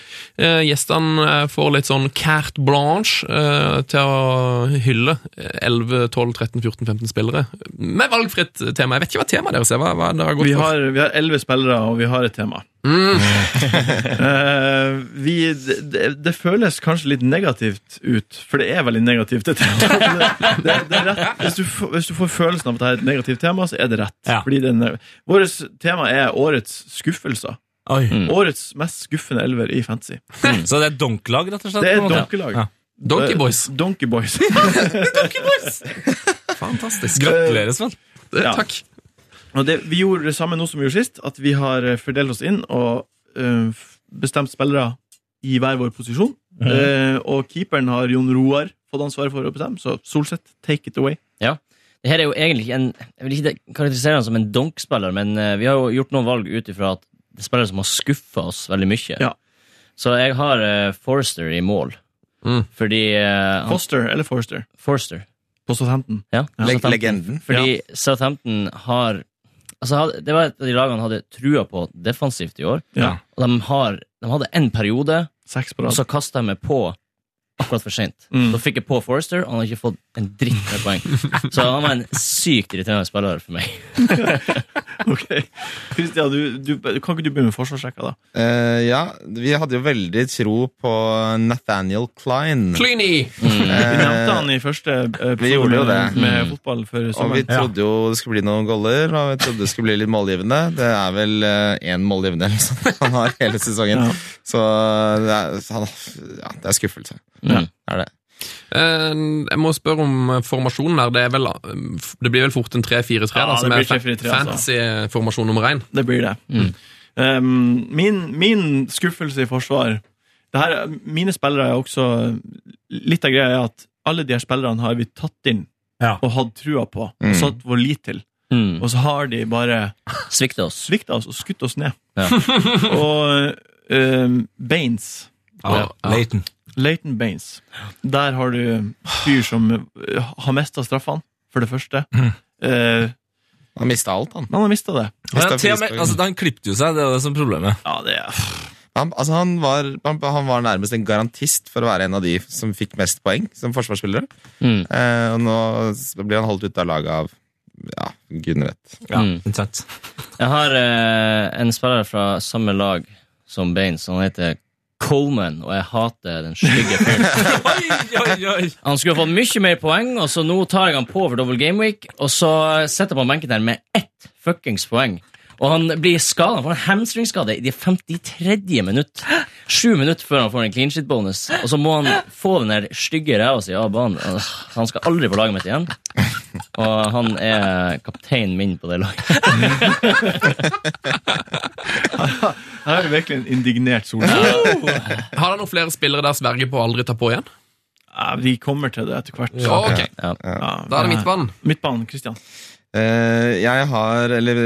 Eh, gjestene eh, får litt sånn carte blanche eh, til å hylle eh, 11, 12, 13, 14, 15 spillere. Med valgfritt tema. Jeg vet ikke hva temaet deres er. Hva, hva dere har gått Vi for. har, vi har elleve spillere, og vi har et tema. Eh, vi, det, det føles kanskje litt negativt ut, for det er veldig negativt. Det, det, det, er. Hvis, du, får- hvis du får følelsen av at det er et negativt tema, så er det rett. Ja. Vårt tema er årets skuffelser. Oi. Årets mest skuffende elver i fantasy. Så det er donklag, rett og slett? Det er donkelag. Ja. Donkey Eh, Boys. Donkey Boys. Fantastisk. Gratulerer, Sven. Ja. Takk. Og det, vi gjorde det samme nå som vi gjorde sist, at vi har eh, fordelt oss inn og eh, bestemt spillere i hver vår posisjon. Eh, og keeperen har Jon Roar fått ansvaret for å bestemme, så Solseth, take it away. Ja. Det her er jo egentlig en Jeg vil ikke karakterisere han som en donkspiller, men eh, vi har jo gjort noen valg ut ifra at det er spillere som har skuffa oss veldig mye. Ja. Så jeg har uh, Forster i mål. Mm. Fordi uh, han, Foster eller Forster Forster. på Southampton. Ja, Southampton. legenden. Fordi Southampton har Altså, Det var et av de lagene hadde trua på defensivt i år. Ja. Og de, har, de hadde en periode, og så kasta de meg på akkurat for seint. Mm. Da fikk jeg på Forrester, og han har ikke fått en dritt med poeng. Så han var en sykt irriterende spillere for meg. Ok. Christian, du, du, kan ikke du begynne med forsvarssjekka, da? Uh, ja, vi hadde jo veldig tro på Nathaniel Klein. Cleany! Vi nevnte han i første episode vi gjorde jo det. med Mm. fotball før Og vi trodde jo det skulle bli noen goller, og vi trodde det skulle bli litt målgivende. Det er vel én målgivende eller han har hele sesongen. Ja. Så det er, han, ja, det er skuffelse. Mm. Det er det. Eh, jeg må spørre om eh, formasjonen her. Det, er vel, eh, det blir vel fort en 3-4-3, Ja, da, som er fancy 3-4-3, altså. fantasy-formasjon nummer én. Det blir det. Mm. Um, min, min skuffelse i forsvar det her, Mine spillere er også Litt av greia er at alle de her spillerne har vi tatt inn Ja. og hatt trua på og Mm. satt vår lit til. Mm. Og så har de bare Svikta oss. svikta oss og skutt oss ned. Ja. og um, Baines Ja. Leighton. Leighton Baines. Der har du fyr som uh, har mista straffene, for det første. Mm. Eh, Han mista alt, han. han har mista det. Ja, Mistet til og med, altså, han klippet jo seg, det er det som er problemet. Ja, det er Han, altså han, var, han, han var nærmest en garantist for å være en av de som fikk mest poeng som forsvarsspillere. Mm. Eh, og nå blir han holdt ute av laget av ja, gudene vet. Ja, Mm. Jeg har eh, en spiller fra samme lag som Baines. Han heter Coleman, og jeg hater den stygge fyren. Han skulle fått mye mer poeng, og så nå tar jeg han på for double game week, og så setter jeg på benken der med ett fuckings poeng. Og han blir skada. Han får en hamstringskade i det 53. minutt. Sju minutter før han får en clean shit-bonus. Og så må han få den der stygge ræva si av banen. Han skal aldri på laget mitt igjen. Og han er kapteinen min på det laget. Her er det virkelig en indignert Solskjær. Har han noen flere spillere der sverger på å aldri ta på igjen? Ja, vi kommer til det etter hvert. Ja, okay. Ja. Ja, Da er det midtbanen. Midtbanen, Christian. Eh, jeg har eller,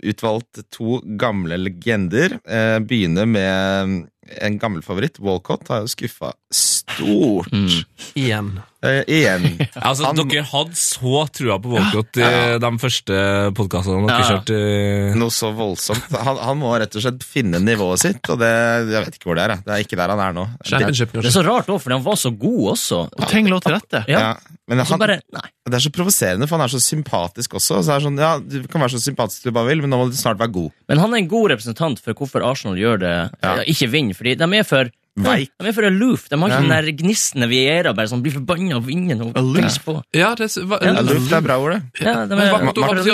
utvalgt to gamle legender. Eh, begynner med en gammel favoritt. Walcott har jo skuffa stort. Mm. Igjen. Eh, igjen. Altså, Han- Dere hadde så trua på Walcott i de første podkastene dere Ja. kjørte. Uh... Noe så voldsomt. Han, han må rett og slett finne nivået sitt, og det, jeg vet ikke hvor det er. jeg. Det er ikke der han er nå. Det, Det er så rart òg, for han var så god også. Og ting lå til rette. Ja. Ja, men han, bare Nei. det er så provoserende, for han er så sympatisk også. Så er sånn, ja, Du kan være så sympatisk du bare vil, men nå må du snart være god. Men han er en god representant for hvorfor Arsenal gjør det Ja. ja. ikke vinner. Fordi de er for Veik. De er for aloof. De har ikke den der gnistende vierer bare sånn, blir forbanna av vinden og Aloof. pris på. Ja, det er, hva, Ja. Ja, er bra ord, det. Ja, de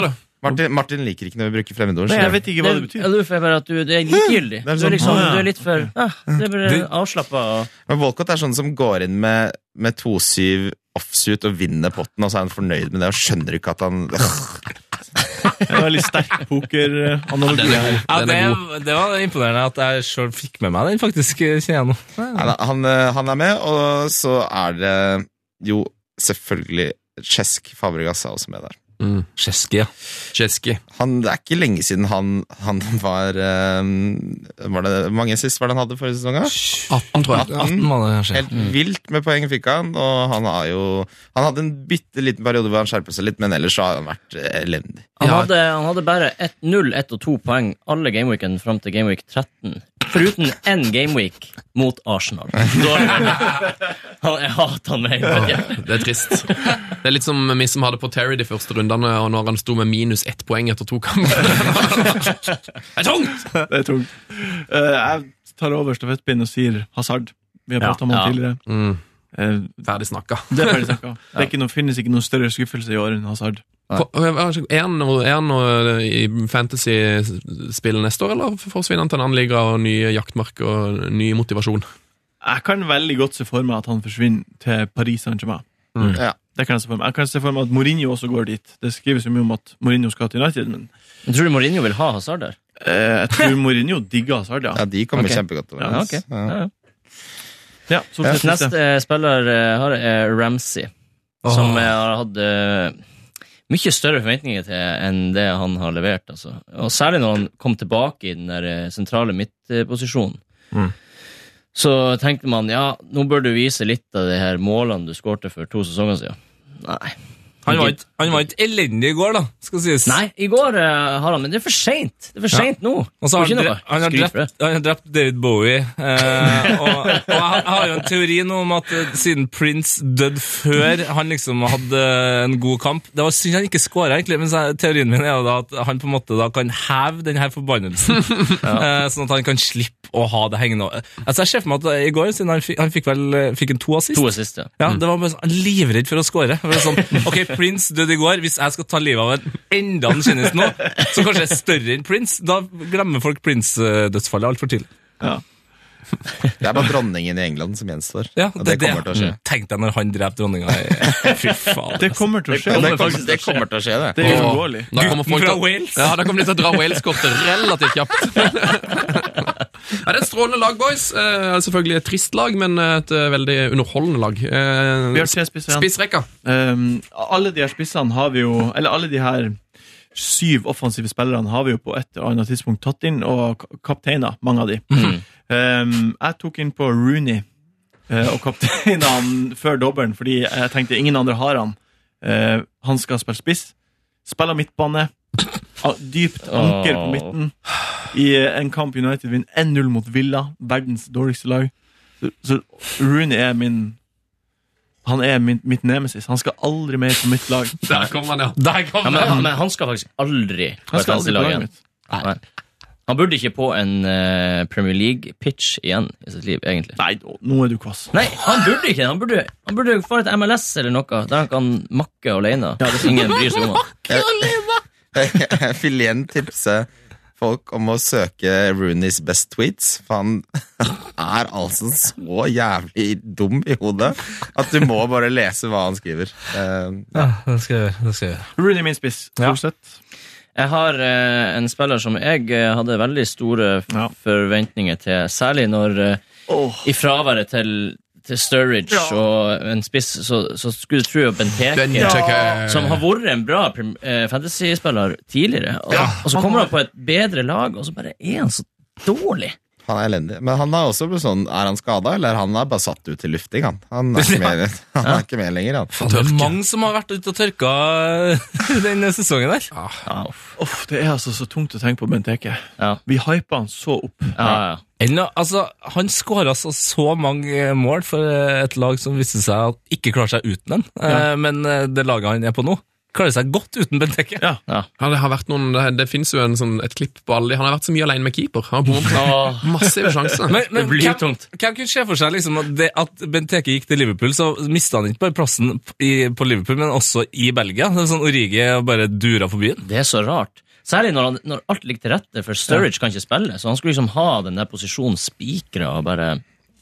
er? Martin, Martin liker ikke når vi bruker fremmedord. Jeg vet ikke hva det betyr. Aloof er bare at du, det er likegyldig. Det er Du sånn, er liksom, ah, du er litt for ah, Det er bare avslappa. Men Walcott er sånn som går inn med, med 2-7 offsuit og vinner potten, og så er han fornøyd med det og skjønner ikke at han Det var veldig sterk pokeranalogi her. Ja, Den det, er det var imponerende at jeg sjøl fikk med meg den, faktisk. kjenner han, eh, han er med, og så er det jo selvfølgelig Chesk Fabregas er også med der. Mm. Sjeski, ja. Kjeski. Han, det er ikke lenge siden han, han var eh, Var det mange sist var det han hadde forrige sesong? 18, tror jeg. 18 må det kanskje. Helt vilt med poeng fikk han, og han har jo Han hadde en bitte liten periode hvor han skjerpet seg litt, men ellers så har han vært eh, elendig. Han, Ja. hadde, han hadde bare 1, 0, 1 og 2 poeng alle gameweekene fram til gameweek 13. Foruten én gameweek mot Arsenal. Da, han, jeg hater han jeg. Det er trist. Det er litt som vi som hadde på Terry de første rundene, og når han sto med minus ett poeng etter to kamper. Det er tungt! Det er tungt. Eh, jeg tar over stafettpinnen og sier Hazard. Vi har prata om han tidligere. Mm, Eh, ferdig snakka. det er ferdig snakka. Det er ikke noe, finnes ikke noen større skuffelse i år enn Hazard. Er han noe i fantasy-spill neste år, eller forsvinner han til en annen liga og nye jaktmark og ny motivasjon? Jeg kan veldig godt se for meg at han forsvinner til Paris Saint-Germain. Ja. Det kan Jeg se for meg Jeg kan se for meg at Mourinho også går dit. Det skrives jo mye om at Mourinho skal til United, men jeg Tror du Mourinho vil ha Hazard der? eh, jeg tror Mourinho digger Hazard, ja. Ja, de kommer okay. kjempegodt Ja, overens. Ja. Ja, ja. ja Neste eh, spiller jeg har, er Ramsey, som jeg har hatt eh, mye større forventninger til enn det han har levert. Altså. Og Særlig når han kom tilbake i den der eh, sentrale midtposisjonen. Mm. Så tenkte man ja, nå bør du vise litt av de her målene du skårte for to sesonger siden. Nei. Han var, ikke, han var ikke elendig i går, da, skal sies. Nei, i går uh, har han, men det er for seint. Det er for seint nå. Og så har Får han, han, har drept, han har drept David Bowie. Eh, og, og jeg har- jo en teori nå om at eh, siden Prince døde før han liksom hadde en god kamp Det var synd han ikke skåra, egentlig, men teorien min er da at han på en måte da kan heve den her forbannelsen. eh, sånn at han kan slippe å ha det hengende. Altså, jeg ser for meg at i går, siden han, fikk, han fikk vel eh, fikk en to assist To assist, ja. ja, det var bare sånn, livredd for å skåre. Sånn, ok, Prince døde i går. Hvis jeg skal ta livet av en enda en kjendis nå, som kanskje er større enn Prince, da glemmer folk Prince-dødsfallet altfor tidlig. Det er bare dronningen i England som gjenstår. Ja, og det, kommer til å skje. Tenk deg når han dreper dronninga. Fy faen. Det kommer til å skje. Det, Det, kommer, det kommer til å skje, det. det er uunngåelig. Da kommer folk fra til, Wales. ja, da kommer de til å dra Wales-kortet relativt kjapt. ja, det er et strålende lag, boys. Eh, selvfølgelig et trist lag, men et eh, veldig underholdende lag. Eh, Vi har tre spisser igjen. Spissrekka. Um, alle de her spissene har vi jo Eller alle de her syv offensive spillerne har vi jo på et eller annet tidspunkt tatt inn, og Kapteina, kapteiner, mange av de. Um, jeg tok inn på Rooney uh, og kapteina han før dobbelen, fordi jeg tenkte ingen andre har han. Uh, han skal spille spiss. Spiller midtbane. Uh, Dypt anker på midten. I eh, en kamp United vinner 1-0 mot Villa, verdens dårligste lag. Så, så Rooney er min Han er min, mitt nemesis. Han skal aldri mer på mitt lag. Der kom han, ja. Der kom Ja, men, han- men han skal faktisk aldri på Han et skal aldri på lag laget igjen. mitt. Nei. Han burde ikke på en eh, Premier League-pitch igjen i sitt liv, egentlig. Nei, nå- er du kvass. Nei, han burde ikke Han burde, han burde få et MLS eller noe, der han kan makke alene. Ja, det Ingen bryr seg om han. Jeg vil igjen tipse folk om å søke Rooneys best tweets, for han er altså så jævlig dum i hodet at du må bare lese hva han skriver. Uh, Ja, jeg. Det skal jeg gjøre. Rooney min spiss. Ja. Stort sett. Jeg har eh, en spiller som jeg eh, hadde veldig store f- Ja. forventninger til, særlig når eh, Åh. i fraværet til, til Sturridge Ja. og en spiss, så, så skulle du tro at Benteke Benteke. Som har vært en bra prim- eh, fantasy-spiller tidligere. Og, og så han kommer har- han på et bedre lag, og så bare er han så dårlig. Han er elendig. Men han er også blitt sånn, er han skada, eller han er bare satt ut til lufting? Han, han, er, ikke med, han er ikke med lenger. Han. Det er mange som har vært ute og tørka denne sesongen der. Ja, Ja. Uff, det er altså så tungt å tenke på Benteke. ja. Vi hypa han så opp. ja, ja. Ennå, altså, han skåra så, så mange mål for et lag som viste seg at ikke klarer seg uten den. Eh, Men eh, det laget han er på nå, klarer seg godt uten Benteke. Ja. Ja. Ja, det har vært noen, det, det finnes jo en sånn, et klipp på alle. Han har vært så mye alene med keeper. Han har bommet massive sjanser. Men, men Det blir hvem, tungt. hvem kunne se for seg liksom at, det, at Benteke gikk til Liverpool, så mista han ikke bare plassen i, på Liverpool, men også i Belgia? Det er sånn Origi bare dura på byen. det er så rart. Særlig når, han, når alt ligger til rette, for Sturridge kan ikke spille. Så han skulle liksom ha den der posisjonen spikra og bare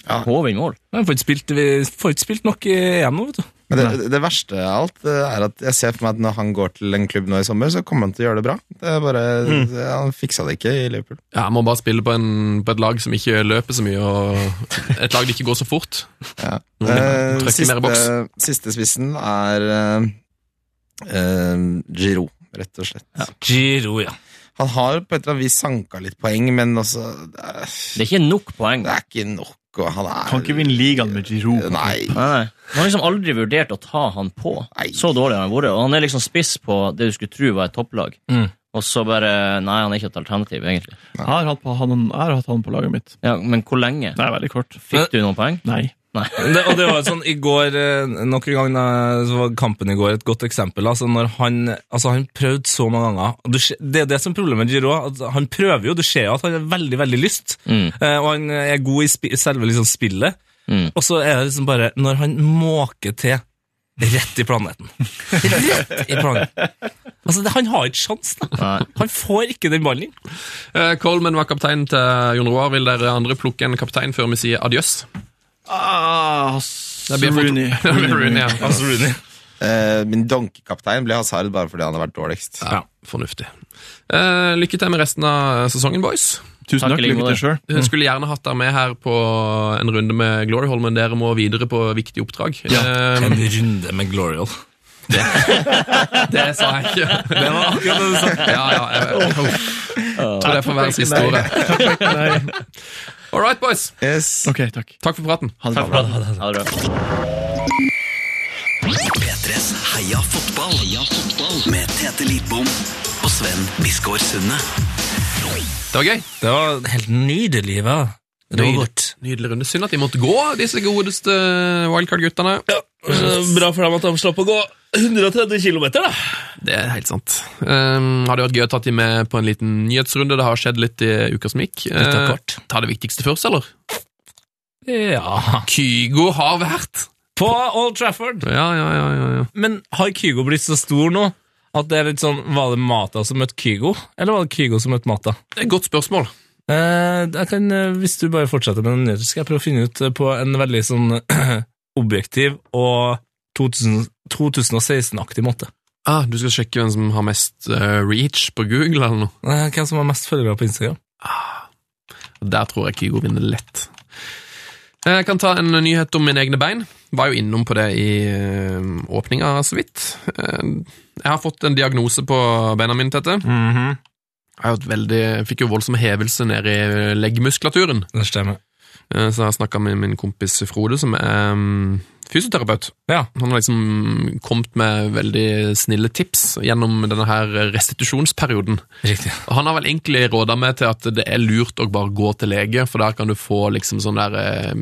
Ja. håve inn mål. Han får ikke spilt, vi får ikke spilt nok i EM nå, vet du. Men det, det verste av alt er at jeg ser for meg at når han går til en klubb nå i sommer, så kommer han til å gjøre det bra. Det er bare, det, Han fiksa det ikke i Liverpool. Ja, Han må bare spille på, en, på et lag som ikke løper så mye, og et lag det ikke går så fort. Ja. Eh, siste, siste spissen er uh, uh, Giro, rett og slett. Giro, ja. Han har på et eller annet vis sanka litt poeng, men også det er, Det er ikke nok poeng. det er ikke nok. Og han er Kan ikke vinne ligaen med Giroud. Nei. Nei, nei. Man har liksom aldri vurdert å ta han på. Nei. Så dårlig har han vært. Og han er liksom spiss på det du skulle tro var et topplag. Mm. Og så bare Nei, han er ikke et alternativ, egentlig. Jeg har hatt, på, han, jeg har hatt han på laget mitt. Ja, Men hvor lenge? Det er veldig kort. Fikk du noen poeng? Nei. Nei. Det, og det var sånn i går eh, Nok en gang så var kampen i går et godt eksempel. Altså når Han altså han prøvde så mange ganger. Og du, det er det som er problemet med Giroud. At han prøver jo, du ser jo at han har veldig veldig lyst. Mm. Eh, og han er god i sp selve liksom spillet. Mm. Og så er det liksom bare Når han måker til rett i planeten. Rett i planeten. Altså, det, han har ikke sjans da. Nei. Han får ikke den ballen Uh, Eh, Coleman var kaptein til Jon Roar. Vil dere andre plukke en kaptein før vi sier adjøs? Ah, Det Rooney. Rooney, ja. Altså, Rooney. Eh, min donkekaptein ble Hazard bare fordi han har vært dårligst. Ja, fornuftig. Uh, lykke til med resten av sesongen, boys. Tusen Takk takk. Lykke til sjøl. Jeg skulle gjerne hatt deg med her på en runde med Glory Hall, men dere må videre på viktige oppdrag. Eh, En runde med Glorial. det sa jeg ikke. Det var akkurat det du sa. Ja, ja, jeg, uff. tror det får være siste ordet. All right, boys. Yes. Ok, takk. Takk for praten. Ha det bra. Ha det bra. P3s Heia fotball. Heia fotball. Med Tete Lidbom og Sven Biskår Sunde. Det var gøy. Det var helt nydelig, hva? Robert. Nydelig runde. Synd at de måtte gå, disse godeste wildcard-guttene. Bra for dem at de slapp å gå 130 km, da. Det er helt sant. Um, hadde vært gøy å ta de med på en liten nyhetsrunde. Det har skjedd litt i uka som gikk. Eh, ta det viktigste først, eller? Ja Kygo har vært På Old Trafford. Ja, ja, ja. ja, ja. Men har Kygo blitt så stor nå at det er litt sånn Var det Mata som møtte Kygo, eller var det Kygo som møtte Mata? Det er et godt spørsmål. Eh, jeg kan, eh, hvis du bare fortsetter med den nyheten, skal jeg prøve å finne ut eh, på en veldig sånn objektiv og 2016-aktig måte. Ah, du skal sjekke hvem som har mest reach på Google, eller noe? Hvem som har mest følgere på Instagram? Der tror jeg Kygo vinner lett. Jeg kan ta en nyhet om mine egne bein. Var jo innom på det i åpninga så vidt. Eh, Jeg har fått en diagnose på beina mine, Tete. Mhm. Hatt veldig, jeg fikk jo voldsom hevelse ned i leggmuskulaturen. Det stemmer. Eh, Så jeg snakka med min kompis Frode, som er mm, fysioterapeut. Ja. Han har liksom kommet med veldig snille tips gjennom denne her restitusjonsperioden. Riktig. Og han har vel egentlig råda meg til at det er lurt å bare gå til lege, for der kan du få liksom sånn der eh,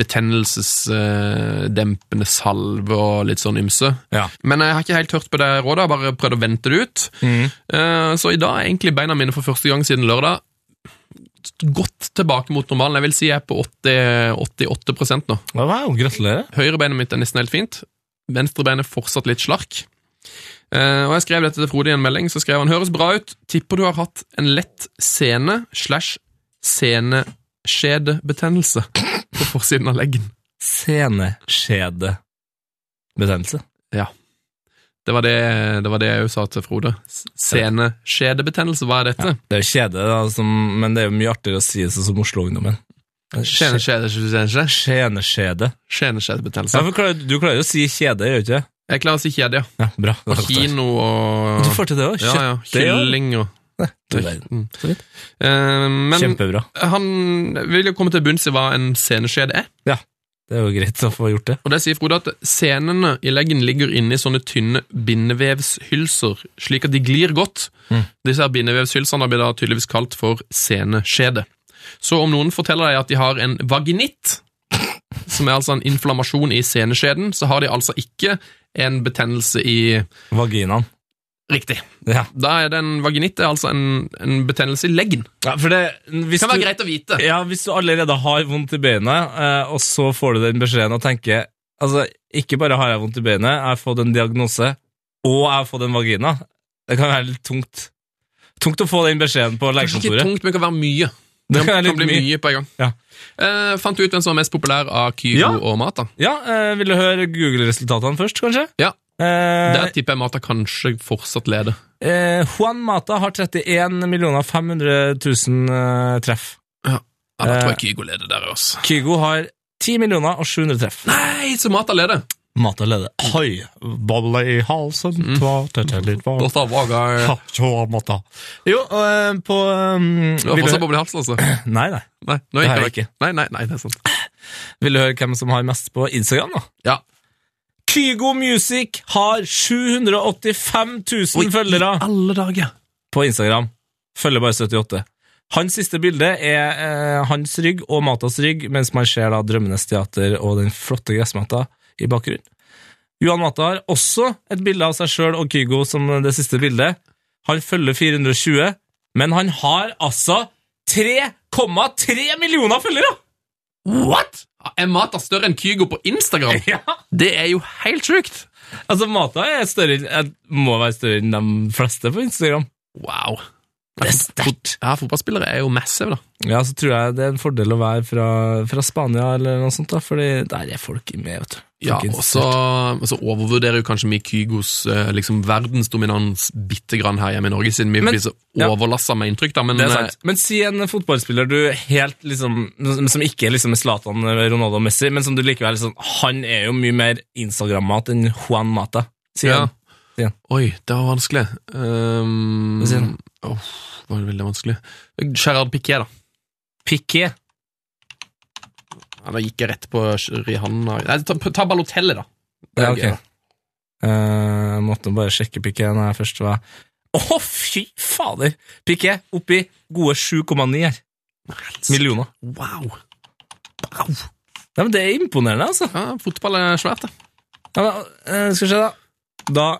betennelsesdempende salve og litt sånn ymse. Ja. Men jeg har ikke helt hørt på det rådet, jeg har bare prøvd å vente det ut. Mm. Eh, Så i dag er egentlig beina mine for første gang siden lørdag godt tilbake mot normalen. Jeg vil si jeg er på 80, 88 nå. Wow, gratulerer. Høyrebeinet mitt er nesten helt fint. Venstrebeinet fortsatt litt slark. Uh, og jeg skrev dette til Frode i en melding, så skrev han høres bra ut. Tipper du har hatt en lett sene slash seneskjedebetennelse på forsiden av leggen. Seneskjedebetennelse. Det var det, det var det jeg jo sa til Frode. Seneskjedebetennelse, hva er dette? Det er jo kjede, da, som, men det er jo mye artigere å si det sånn som Oslo-ungdommen. Skjeneskjede. seneskjedebetennelse. Ja, for du klarer jo å si kjede, gjør du ikke? Jeg klarer å si kjede, ja. Ja, bra. Og kino og Du får til det òg? Ja, ja. Kylling og Mm. Så vidt. Eh, Men Kjempebra. han vil jo komme til bunns i hva en seneskjede er. Det er jo greit å få gjort det. Og det sier Frode at senene i leggen ligger inne i sånne tynne bindevevshylser, slik at de glir godt. Mm. Disse her bindevevshylsene blir da tydeligvis kalt for seneskjede. Så om noen forteller deg at de har en vaginitt, som er altså en inflammasjon i seneskjeden, så har de altså ikke en betennelse i Vaginaen. Riktig. Ja. Da er det en vaginitt, det er altså en, en betennelse i leggen. ja, for det Det kan være du, greit å vite. Ja, hvis du allerede har vondt i beinet, eh, og så får du den beskjeden og tenker Altså, ikke bare har jeg vondt i beinet, jeg har fått en diagnose, og jeg har fått en vagina. Det kan være litt tungt. Tungt å få den beskjeden på Kanskje ikke legekontoret. tungt, men det kan være mye. Det kan kan, bli mye. mye på en gang. Ja. Eh, fant du ut hvem som var mest populær av Kygo Ja. og da? Ja, eh, Vil du høre Google-resultatene først, kanskje? Ja. Eh, Der tipper jeg Mata kanskje fortsatt leder. eh, Juan Mata har 31 500 000 eh, treff. Ja, Da tror Eh. jeg Kygo leder der også. Kygo har 10 millioner og 700 treff. Nei, så Mata leder! Mata leder. Hoi, boble i halsen, Mm. tva, tete, litt varm. Dette var Ha, tja, Mata. Jo, eh, på um, Du har fortsatt boble i halsen, altså? Nei, nei. Nei, nå Det har jeg ikke. Nei, nei, nei, det er sant. Vil du høre hvem som har mest på Instagram, da? Ja. Kygo Music har 785 000 følgere Alle dager! på Instagram. Følger bare 78. Hans siste bilde er eh, hans rygg og Matas rygg, mens man ser da Drømmenes teater og den flotte gressmatta i bakgrunnen. Johan Mata har også et bilde av seg sjøl og Kygo som det siste bildet. Han følger 420, men han har altså 3,3 millioner følgere! What?! Er Mata større enn Kygo på Instagram? Ja. Det er jo helt sjukt! Altså, Mata er større, jeg må være større enn de fleste på Instagram. Wow. Det er sterkt. Ja, fotballspillere er jo massive, da. Ja, så tror jeg det er en fordel å være fra, fra Spania eller noe sånt, da, fordi der er folk med, vet du. Ja, og så, altså overvurderer jo kanskje vi Kygos eh, liksom, verdensdominans bitte grann her hjemme i Norge, siden vi Men- blir så ja. overlassa med inntrykk. da, men eh. Men si en fotballspiller du helt liksom Som ikke er liksom Zlatan, Ronaldo og Messi, men som du likevel liksom Han er jo mye mer Instagram-mat enn Juan Mata. Si ja. en. Oi, det var vanskelig. Um, Hva sier du? var det veldig vanskelig. Gerard Piquet, da. Piqué. Ja, da gikk jeg rett på Rihanna Nei, ta, ta Balotelli, da. Ja, ok. Eh, måtte bare sjekke Piqué når jeg først var Å, fy fader! Piqué oppi gode 7,9 her. Millioner. Wow. Nei, men Det er imponerende, altså. Ja, fotball er svært, det. Ja, men, uh, skal vi se, da. Da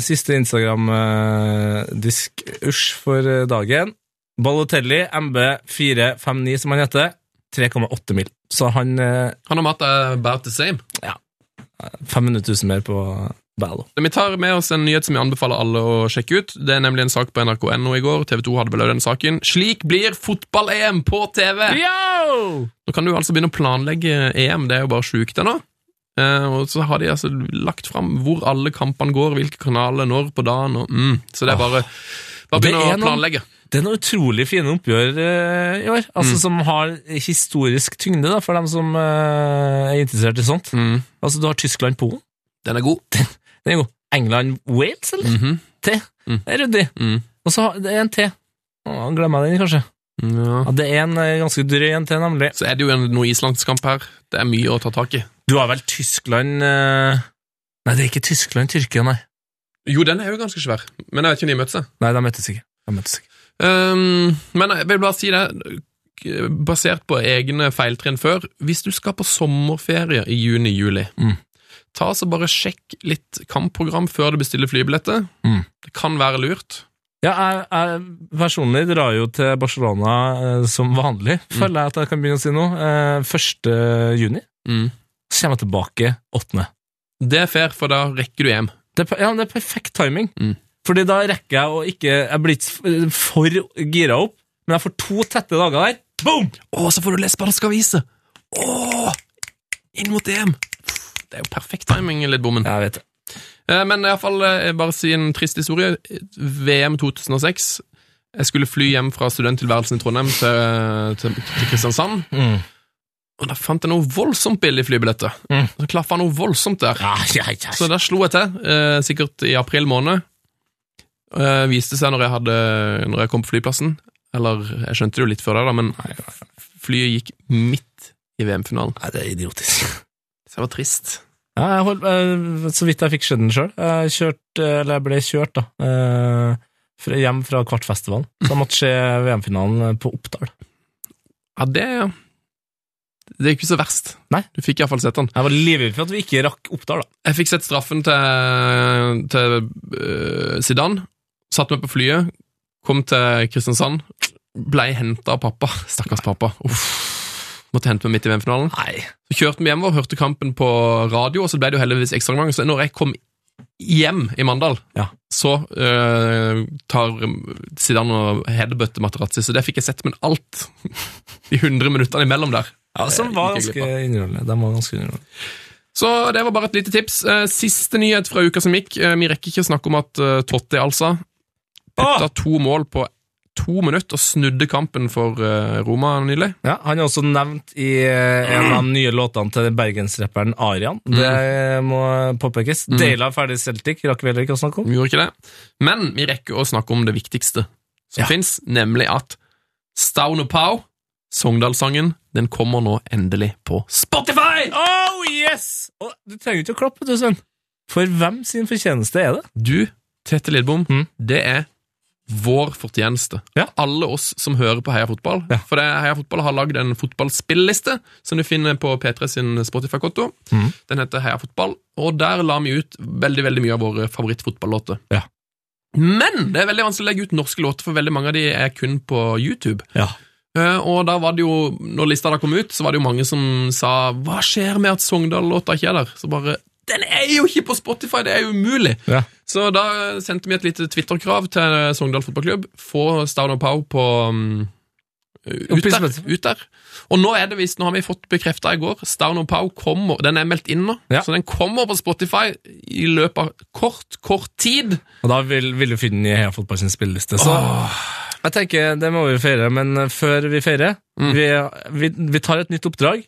Siste Instagram-disk-usj for eh, dagen. Balotelli, MB459, som han heter. 3,8 mil. Så han eh, Han og Mata er about the same. Ja. 500 000 mer på Ballo. Vi tar med oss en nyhet som jeg anbefaler alle å sjekke ut. Det er nemlig en sak på NRK.no i går. TV 2 hadde også den saken. Slik blir fotball-EM på TV! Yo! Nå kan du altså begynne å planlegge EM, det er jo bare sjukt ennå. Uh, og så har de altså lagt fram hvor alle kampene går, hvilke kanaler, når på dagen, og mm, Så det er bare, bare begynne å planlegge. Det er noen utrolig fine oppgjør eh, i år, altså som har historisk tyngde da, for dem som eh, er interessert i sånt. Mm, Altså, Du har Tyskland-Polen. den er god. Den er god. England-Wales, eller? Mhm. T. Mm. Det er ryddig. Mm. Og så er det er en T. Å, glemmer jeg den, kanskje. Ja. Ja, det er en eh, ganske drøy en til, nemlig. Så er det jo en, noe islandskamp her. Det er mye å ta tak i. Du har vel Tyskland eh, Nei, det er ikke Tyskland-Tyrkia, nei. Jo, den er jo ganske svær, men jeg vet ikke om de møttes. Nei, de møttes ikke. De møttes ikke. Um, men jeg vil bare si det, basert på egne feiltrinn før, hvis du skal på sommerferie i juni-juli, Mm. ta så bare sjekk litt kampprogram før du bestiller flybilletter. Mm. Det kan være lurt. Ja, jeg, jeg personlig drar jo til Barcelona eh, som vanlig, føler jeg at jeg kan begynne å si noe. Eh, 1. juni. Så kommer jeg tilbake 8. Det er fair, for da rekker du hjem. Det er, ja, det er perfekt timing. Mm. Fordi da rekker jeg å ikke Jeg blir ikke for gira opp, men jeg får to tette dager der. Boom! Å, så får du lese spansk avise! Å! Inn mot EM! Det er jo perfekt timing, litt bommen. Jeg vet det. Eh, Men iallfall bare si en trist historie. VM 2006. Jeg skulle fly hjem fra studenttilværelsen i Trondheim til, til, til Kristiansand. Mm. Og da fant jeg noe voldsomt billig flybilletter. Mm. Så klaffa noe voldsomt der. Ja, ja, ja. Så der slo jeg til, eh, sikkert i april måned. Eh, viste seg når jeg, hadde, når jeg kom på flyplassen. Eller, jeg skjønte det jo litt før det, da, men flyet gikk midt i VM-finalen. Nei, det er idiotisk. Så jeg var trist. Ja, jeg holdt, uh, så vidt jeg fikk skjedd den sjøl. Jeg kjørte, eller jeg ble kjørt da, Uh, fra- hjem fra Kvartfestivalen. Så jeg måtte se VM-finalen på Oppdal. Ja, det det er ikke så verst. Nei. Du fikk iallfall sett den. Jeg var livredd for at vi ikke rakk Oppdal, da. Jeg fikk sett straffen til, til uh, Zidane. Satt meg på flyet, kom til Kristiansand. Blei henta av pappa. Stakkars pappa. Uff. Måtte hente meg midt i VM-finalen. Så kjørte vi hjemover, hørte kampen på radio, og så ble det jo heldigvis ekstraomgang. Så når jeg kom hjem i Mandal, Ja. så uh, tar Zidane og headbutter Materazzi, så det fikk jeg sett, men alt de 100 minuttene imellom der. Ja, som var ganske underholdende. De var ganske underholdende. Så det var bare et lite tips. Eh, Siste nyhet fra uka som gikk. Eh, Vi rekker ikke å snakke om at eh, Totti altså etter to mål på to minutter og snudde kampen for eh, Roma nylig. Ja, Han er også nevnt i eh, en av de nye låtene til bergensrapperen Arian. Det må påpekes. Deila av ferdig Celtic rakk vi heller ikke å snakke om. Vi gjorde ikke det. Men vi rekker å snakke om det viktigste som Ja. finnes, nemlig at Stauno Pau, Sogndalssangen, den kommer nå endelig på Spotify! Oh, yes! Og du trenger ikke å klappe, du, Sven. For hvem sin fortjeneste er det? Du, Tete Lidbom, Mm. det er vår fortjeneste. Ja. Alle oss som hører på Heia Fotball. Ja. For det, Heia Fotball har lagd en fotballspilleliste som du finner på P3 sin Spotify-konto. Mm. Den heter Heia Fotball, og der la vi ut veldig veldig mye av våre favorittfotballåter. Ja. Men det er veldig vanskelig å legge ut norske låter, for veldig mange av de er kun på YouTube. Ja. Eh, og da var det jo, når lista da kom ut, så var det jo mange som sa Hva skjer med at Sogndal-låta ikke er der? Så bare Den er jo ikke på Spotify! Det er jo umulig! Ja. Så da sendte vi et lite Twitter-krav til Sogndal fotballklubb. Få Stavner Pau på um, ut, der, ut der. Og nå er det visst, nå har vi fått bekrefta i går, Stavner Pau kommer Den er meldt inn nå, Ja. så den kommer på Spotify i løpet av kort, kort tid. Og da vil, vil du finne den i Heia Fotball sin spilleliste. Så jeg tenker, det må vi feire, men før vi feirer, Mm. vi, vi, vi tar et nytt oppdrag.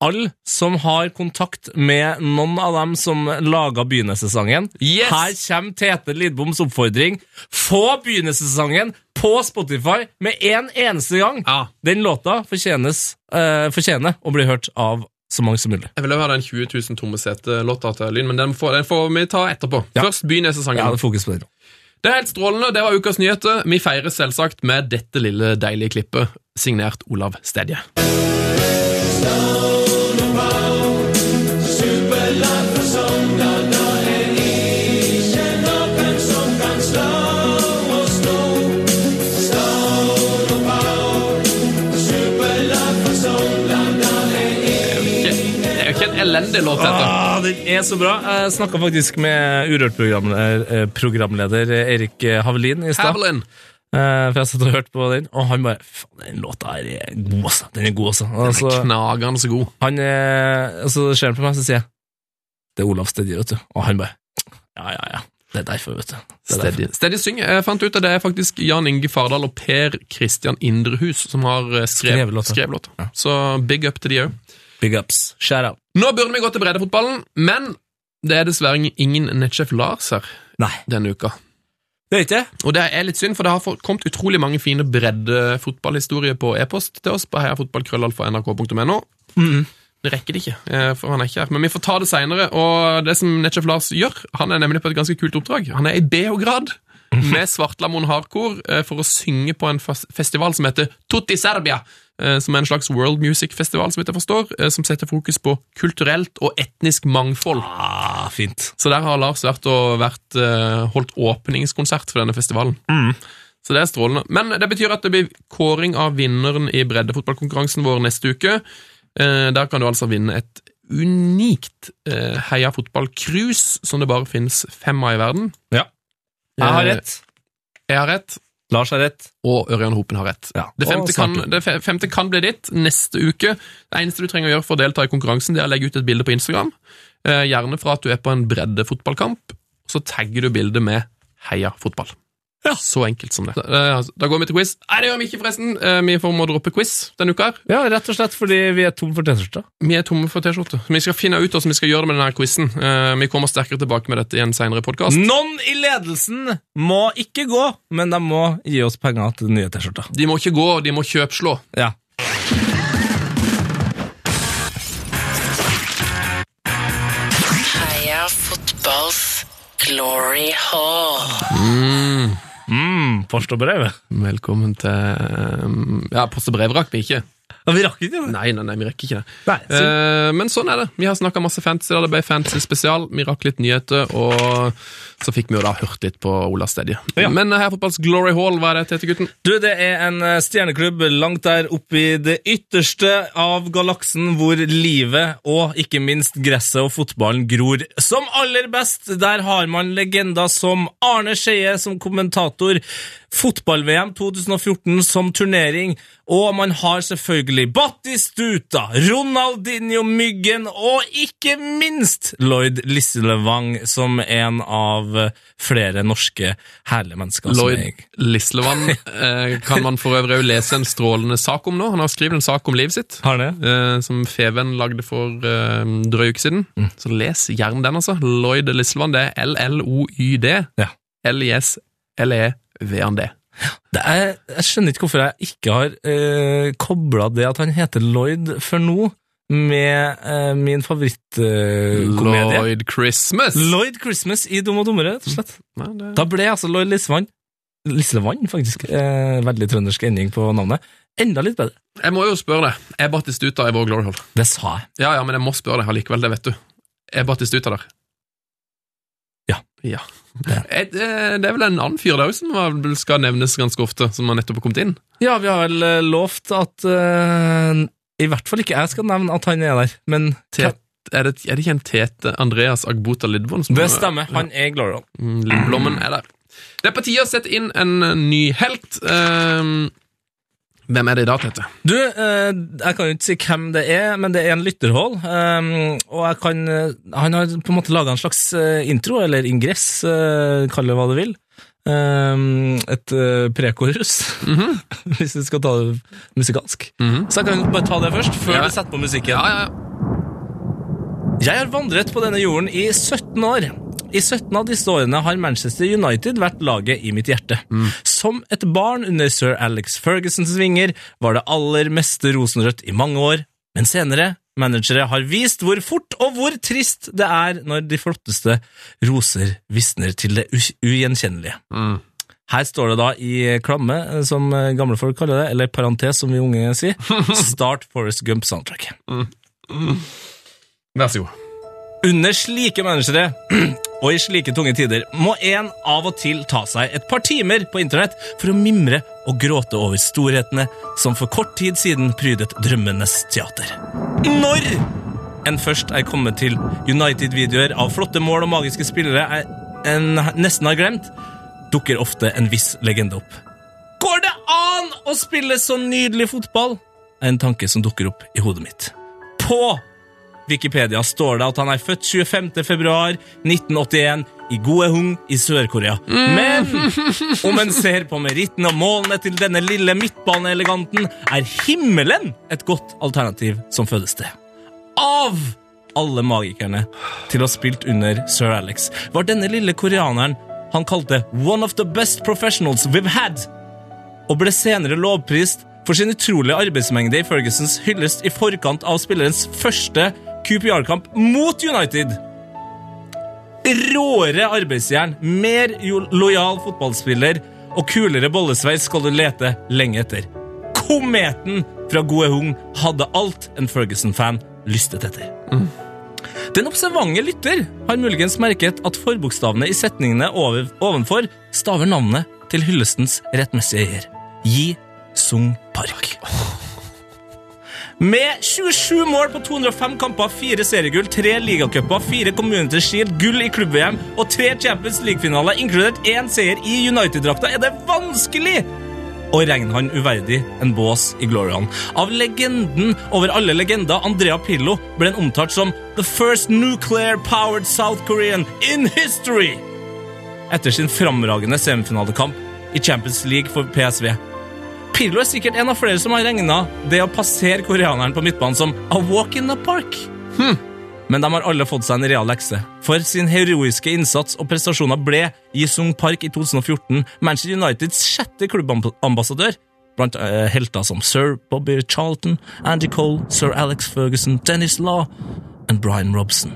Alle som har kontakt med noen av dem som laga Begynnelsessangen Yes! Her kommer Tete Lidboms oppfordring. Få Begynnelsessangen på Spotify med en eneste gang! Ja. Den låta fortjenes, uh, fortjener å bli hørt av så mange som mulig. Jeg vil høre den 20 000 tomme sete-låta til Lyn, men den får, den får vi ta etterpå. Ja. Først begynnelsessangen. Ja, det fokus på det. Det er helt strålende. Det var ukas nyheter. Vi feirer selvsagt med dette lille deilige klippet, signert Olav Stedje. Det elendig låt. Ah, den er så bra. Jeg snakka faktisk med Urørt-programleder Erik Havelin i stad. Eh, For jeg satt og hørte på den, og han bare Faen, den låta her er god, altså. Den er god, altså. Den altså er knagende så god. han er, Så ser han på meg, så sier jeg Det er Olav Stedje, vet du. Og han bare Ja, ja, ja. Det er derfor, vet du. Steady. Steady synger. Jeg fant ut at det er faktisk Jan Inge Fardal og Per Christian Indrehus som har eh, skrevet låta. låta. Ja. Så big up til de òg. Big ups. Shout out. Nå burde vi gå til breddefotballen, men det er dessverre ingen Netchef Lars her Nei, denne uka. det er ikke. Og det er litt synd, for det har kommet utrolig mange fine breddefotballhistorier på e-post til oss på heiafotballkrøllalfa.nrk.no. Mhm. Det rekker det ikke, eh, for han er ikke her. Men vi får ta det seinere. Og det som Netchef Lars gjør, han er nemlig på et ganske kult oppdrag. Han er i BH-grad med Svartlamoen Hardcore eh, for å synge på en festival som heter Tutti Serbia. eh, Som er en slags world music-festival, som jeg forstår, eh, som setter fokus på kulturelt og etnisk mangfold. Ah, fint. Så der har Lars vært og vært, holdt åpningskonsert for denne festivalen. Så det er strålende. Men det betyr at det blir kåring av vinneren i breddefotballkonkurransen vår neste uke. Der kan du altså vinne et unikt Heia fotball-cruise, som det bare finnes fem av i verden. Ja. Jeg har Eh, rett. Jeg har rett, Lars har rett. og Ørjan Hopen har rett. Ja, Det, femte kan, det femte kan bli ditt neste uke. Det eneste du trenger å gjøre for å delta i konkurransen, det er å legge ut et bilde på Instagram. Eh, gjerne fra at du er på en breddefotballkamp, så tagger du bildet med Heia fotball. Ja. Så enkelt som det. Da, eh, da går vi til quiz. Nei, det gjør vi ikke, forresten. Eh, vi får må droppe quiz denne uka. her. Ja, rett og slett fordi vi er tomme for T-skjorter. Vi er tomme for T-skjorter. Vi skal finne ut hvordan vi skal gjøre det med denne quizen. Eh, vi kommer sterkere tilbake med dette i en senere podkast. Noen i ledelsen må ikke gå, men de må gi oss penger til den nye T-skjorta. De må ikke gå, de må kjøpslå. Ja. Heia fotballs glory hall. Mm, post og brev. Velkommen til eh, Ja, post og brev rakk vi ikke. Ja, vi rakk ikke det. Nei, nei, nei, vi rekker ikke det. Nei, så- Eh, men sånn er det. Vi har snakka masse fantasy, det ble fantasy spesial. Vi rakk litt nyheter, og så fikk vi jo da hørt litt på Olas Stedje. Ja. Men her fotballs Glory Hall, hva er det, Tete Gutten? Du, det er en eh, stjerneklubb langt der oppe i det ytterste av galaksen, hvor livet og ikke minst gresset og fotballen gror som aller best. Der har man legender som Arne Skeie som kommentator, fotball-VM 2014 som turnering, og man har selvfølgelig Battistuta, Ronaldinho Myggen og ikke minst Lloyd Lisselevang som en av eh, flere norske herlige mennesker. Lloyd Lislevann eh, kan man for øvrig lese en strålende sak om nå. Han har skrevet en sak om livet sitt. Har det? eh, som Feven lagde for drøy uke siden. Mm. Så les gjerne den, altså. Lloyd Lislevann, det er L-L-O-Y-D. Ja. L-I-S-L-E-V-A-N-D. Det er, jeg skjønner ikke hvorfor jeg ikke har eh, kobla det at han heter Lloyd før nå, med uh, min favorittkomedie. Lloyd Christmas. Lloyd Christmas i Dum og dummere, rett og slett. Nei, det... Da ble altså Lloyd Lislevann Lislevann, faktisk. Eh, veldig trøndersk ending på navnet. Enda litt bedre. Jeg må jo spørre deg. Er Batistuta i vår Glory Hall? Det sa jeg. Ja, ja, men jeg må spørre deg allikevel, det vet du. Er Batistuta der? Ja. Ja. Er Det, det er vel en annen fyr der også som skal nevnes ganske ofte, som har nettopp kommet inn? Ja, vi har vel eh, lovt at eh, I hvert fall ikke jeg skal nevne at han er der, men Tet, er, det, er det ikke en Tete Andreas Agbota Lidbom? som- det stemmer. Han er Glorion. Mm, Lindblommen er der. Det er på tide å sette inn en eh, ny helt. Um, hvem er det i dag, Tete? Du, eh, jeg kan jo ikke si hvem det er, men det er en lytterhål. Um, og jeg kan eh, Han har på en måte laga en slags intro, eller ingress, kall det hva du vil. Um, et mm prekorus, hvis vi skal ta det musikalsk. Mhm. Så jeg kan bare ta det først, før Ja. vi setter på musikken. Ja, ja, ja. Jeg har vandret på denne jorden i 17 år. I 17 av disse årene har Manchester United vært laget i mitt hjerte. Som et barn under sir Alex Fergusons vinger var det aller meste rosenrødt i mange år, men senere managere har vist hvor fort og hvor trist det er når de flotteste roser visner til det ugjenkjennelige. ugjenkjennelige. Her står det da i klamme, som gamle folk kaller det, eller parentes, som vi unge sier, Start Forest Gump soundtrack. Vær så god. Under slike managere, og i slike tunge tider, må en av og til ta seg et par timer på internett for å mimre og gråte over storhetene som for kort tid siden prydet drømmenes teater. Når en først er kommet til United-videoer av flotte mål og magiske spillere er- en nesten har glemt, dukker ofte en viss legende opp. Går det an å spille så nydelig fotball? er en tanke som dukker opp i hodet mitt. På Wikipedia står det at han er født 25. februar 1981 i Goehung i Sør-Korea. Men om en ser på meritten og målene til denne lille midtbaneeleganten, er himmelen et godt alternativ som fødested. Av alle magikerne til å ha spilt under sir Alex, var denne lille koreaneren han kalte one of the best professionals we've had, og ble senere lovprist for sin utrolige arbeidsmengde i Fergusons hyllest i forkant av spillerens første QPR-kamp mot United. Råere arbeidsjern, mer lojal fotballspiller og kulere bollesveis skal du lete lenge etter. Kometen fra Goe Hung hadde alt en Ferguson-fan lystet etter. Den observante lytter har muligens merket at forbokstavene i setningene over, ovenfor staver navnet til hyllestens rettmessige eier. Yi Sung Park. Med 27 mål på 205 kamper, fire seriegull, tre ligacuper, fire Community Shield, gull i klubb-VM og tre Champions League-finaler, inkludert én seier i United-drakta, er det vanskelig å regne han uverdig en bås i Glorion. Av legenden over alle legender, Andrea Pillo, ble han omtalt som «the first nuclear-powered South Korean in history» etter sin framragende semifinalekamp i Champions League for PSV. Pirlo er sikkert en av flere som har regna det å passere koreaneren på midtbanen som a walk in the park. Men de har alle fått seg en real lekse. For sin heroiske innsats og prestasjoner ble Jisung Park i 2014 Manchester Uniteds sjette klubbambassadør. Blant uh, helter som sir Bobby Charlton, Andy Cole, sir Alex Ferguson, Dennis Law og Brian Robson.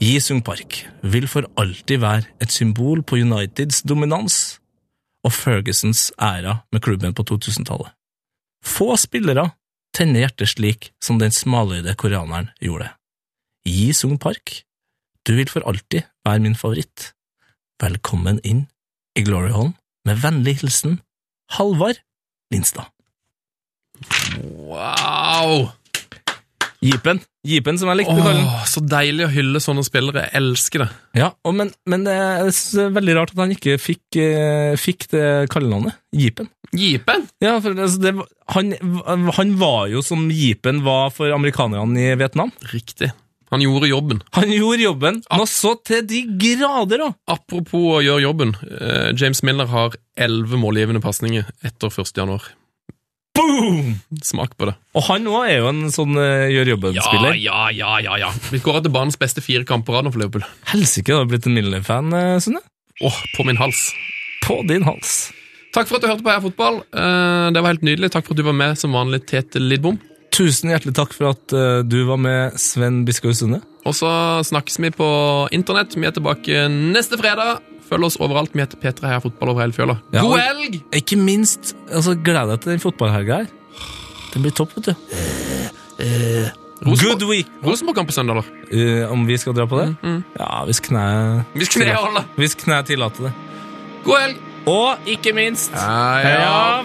Jisung Park vil for alltid være et symbol på Uniteds dominans og Fergusons æra med klubben på 2000-tallet. Få spillere tenner hjertet slik som den smaløyde koreaneren gjorde. Gi Sung Park. Du vil for alltid være min favoritt. Velkommen inn i Glory Hall med vennlig hilsen Halvard Lindstad. Wow! Jeepen. Jeepen, som jeg likte å kalle den. Åh, så deilig å hylle sånne spillere. Jeg elsker det. Ja, og men, men det er veldig rart at han ikke fikk, eh, fikk det kallenavnet. Jeepen. Jeepen? Ja, for altså, det, han, han var jo som jeepen var for amerikanerne i Vietnam. Riktig. Han gjorde jobben. Han gjorde jobben, Nå så til de grader da! Apropos å gjøre jobben. eh, James Miller har elleve målgivende pasninger etter 1. januar. Boom! Smak på det. Og han òg er jo en sånn uh, gjør Ja, jobben-spiller. ja, ja, ja, ja. Vi skåra til banens beste fire kamper for Liverpool. Helsike, du har blitt en Milner-fan, eh, Sunne. Åh, på min hals. På din hals. Takk for at du hørte på Heia Fotball. Eh, Det var helt nydelig. Takk for at du var med som vanlig, Tete Lidbom. Tusen hjertelig takk for at eh, du var med, Sven Biskov Sunde. Og så snakkes vi på internett. Vi er tilbake neste fredag. Følg oss overalt. Vi heter P3 Heia Fotball over hele fjøla. Ja, God helg! Ikke minst, altså, gled deg til den fotballhelga her. Den blir topp, vet du. Good week! Rosenborg-kamp på søndag, da? Uh, om vi skal dra på det? Ja, hvis kne... Hvis kneet holder. Hvis kne tillater det. God helg! Og ikke minst Heia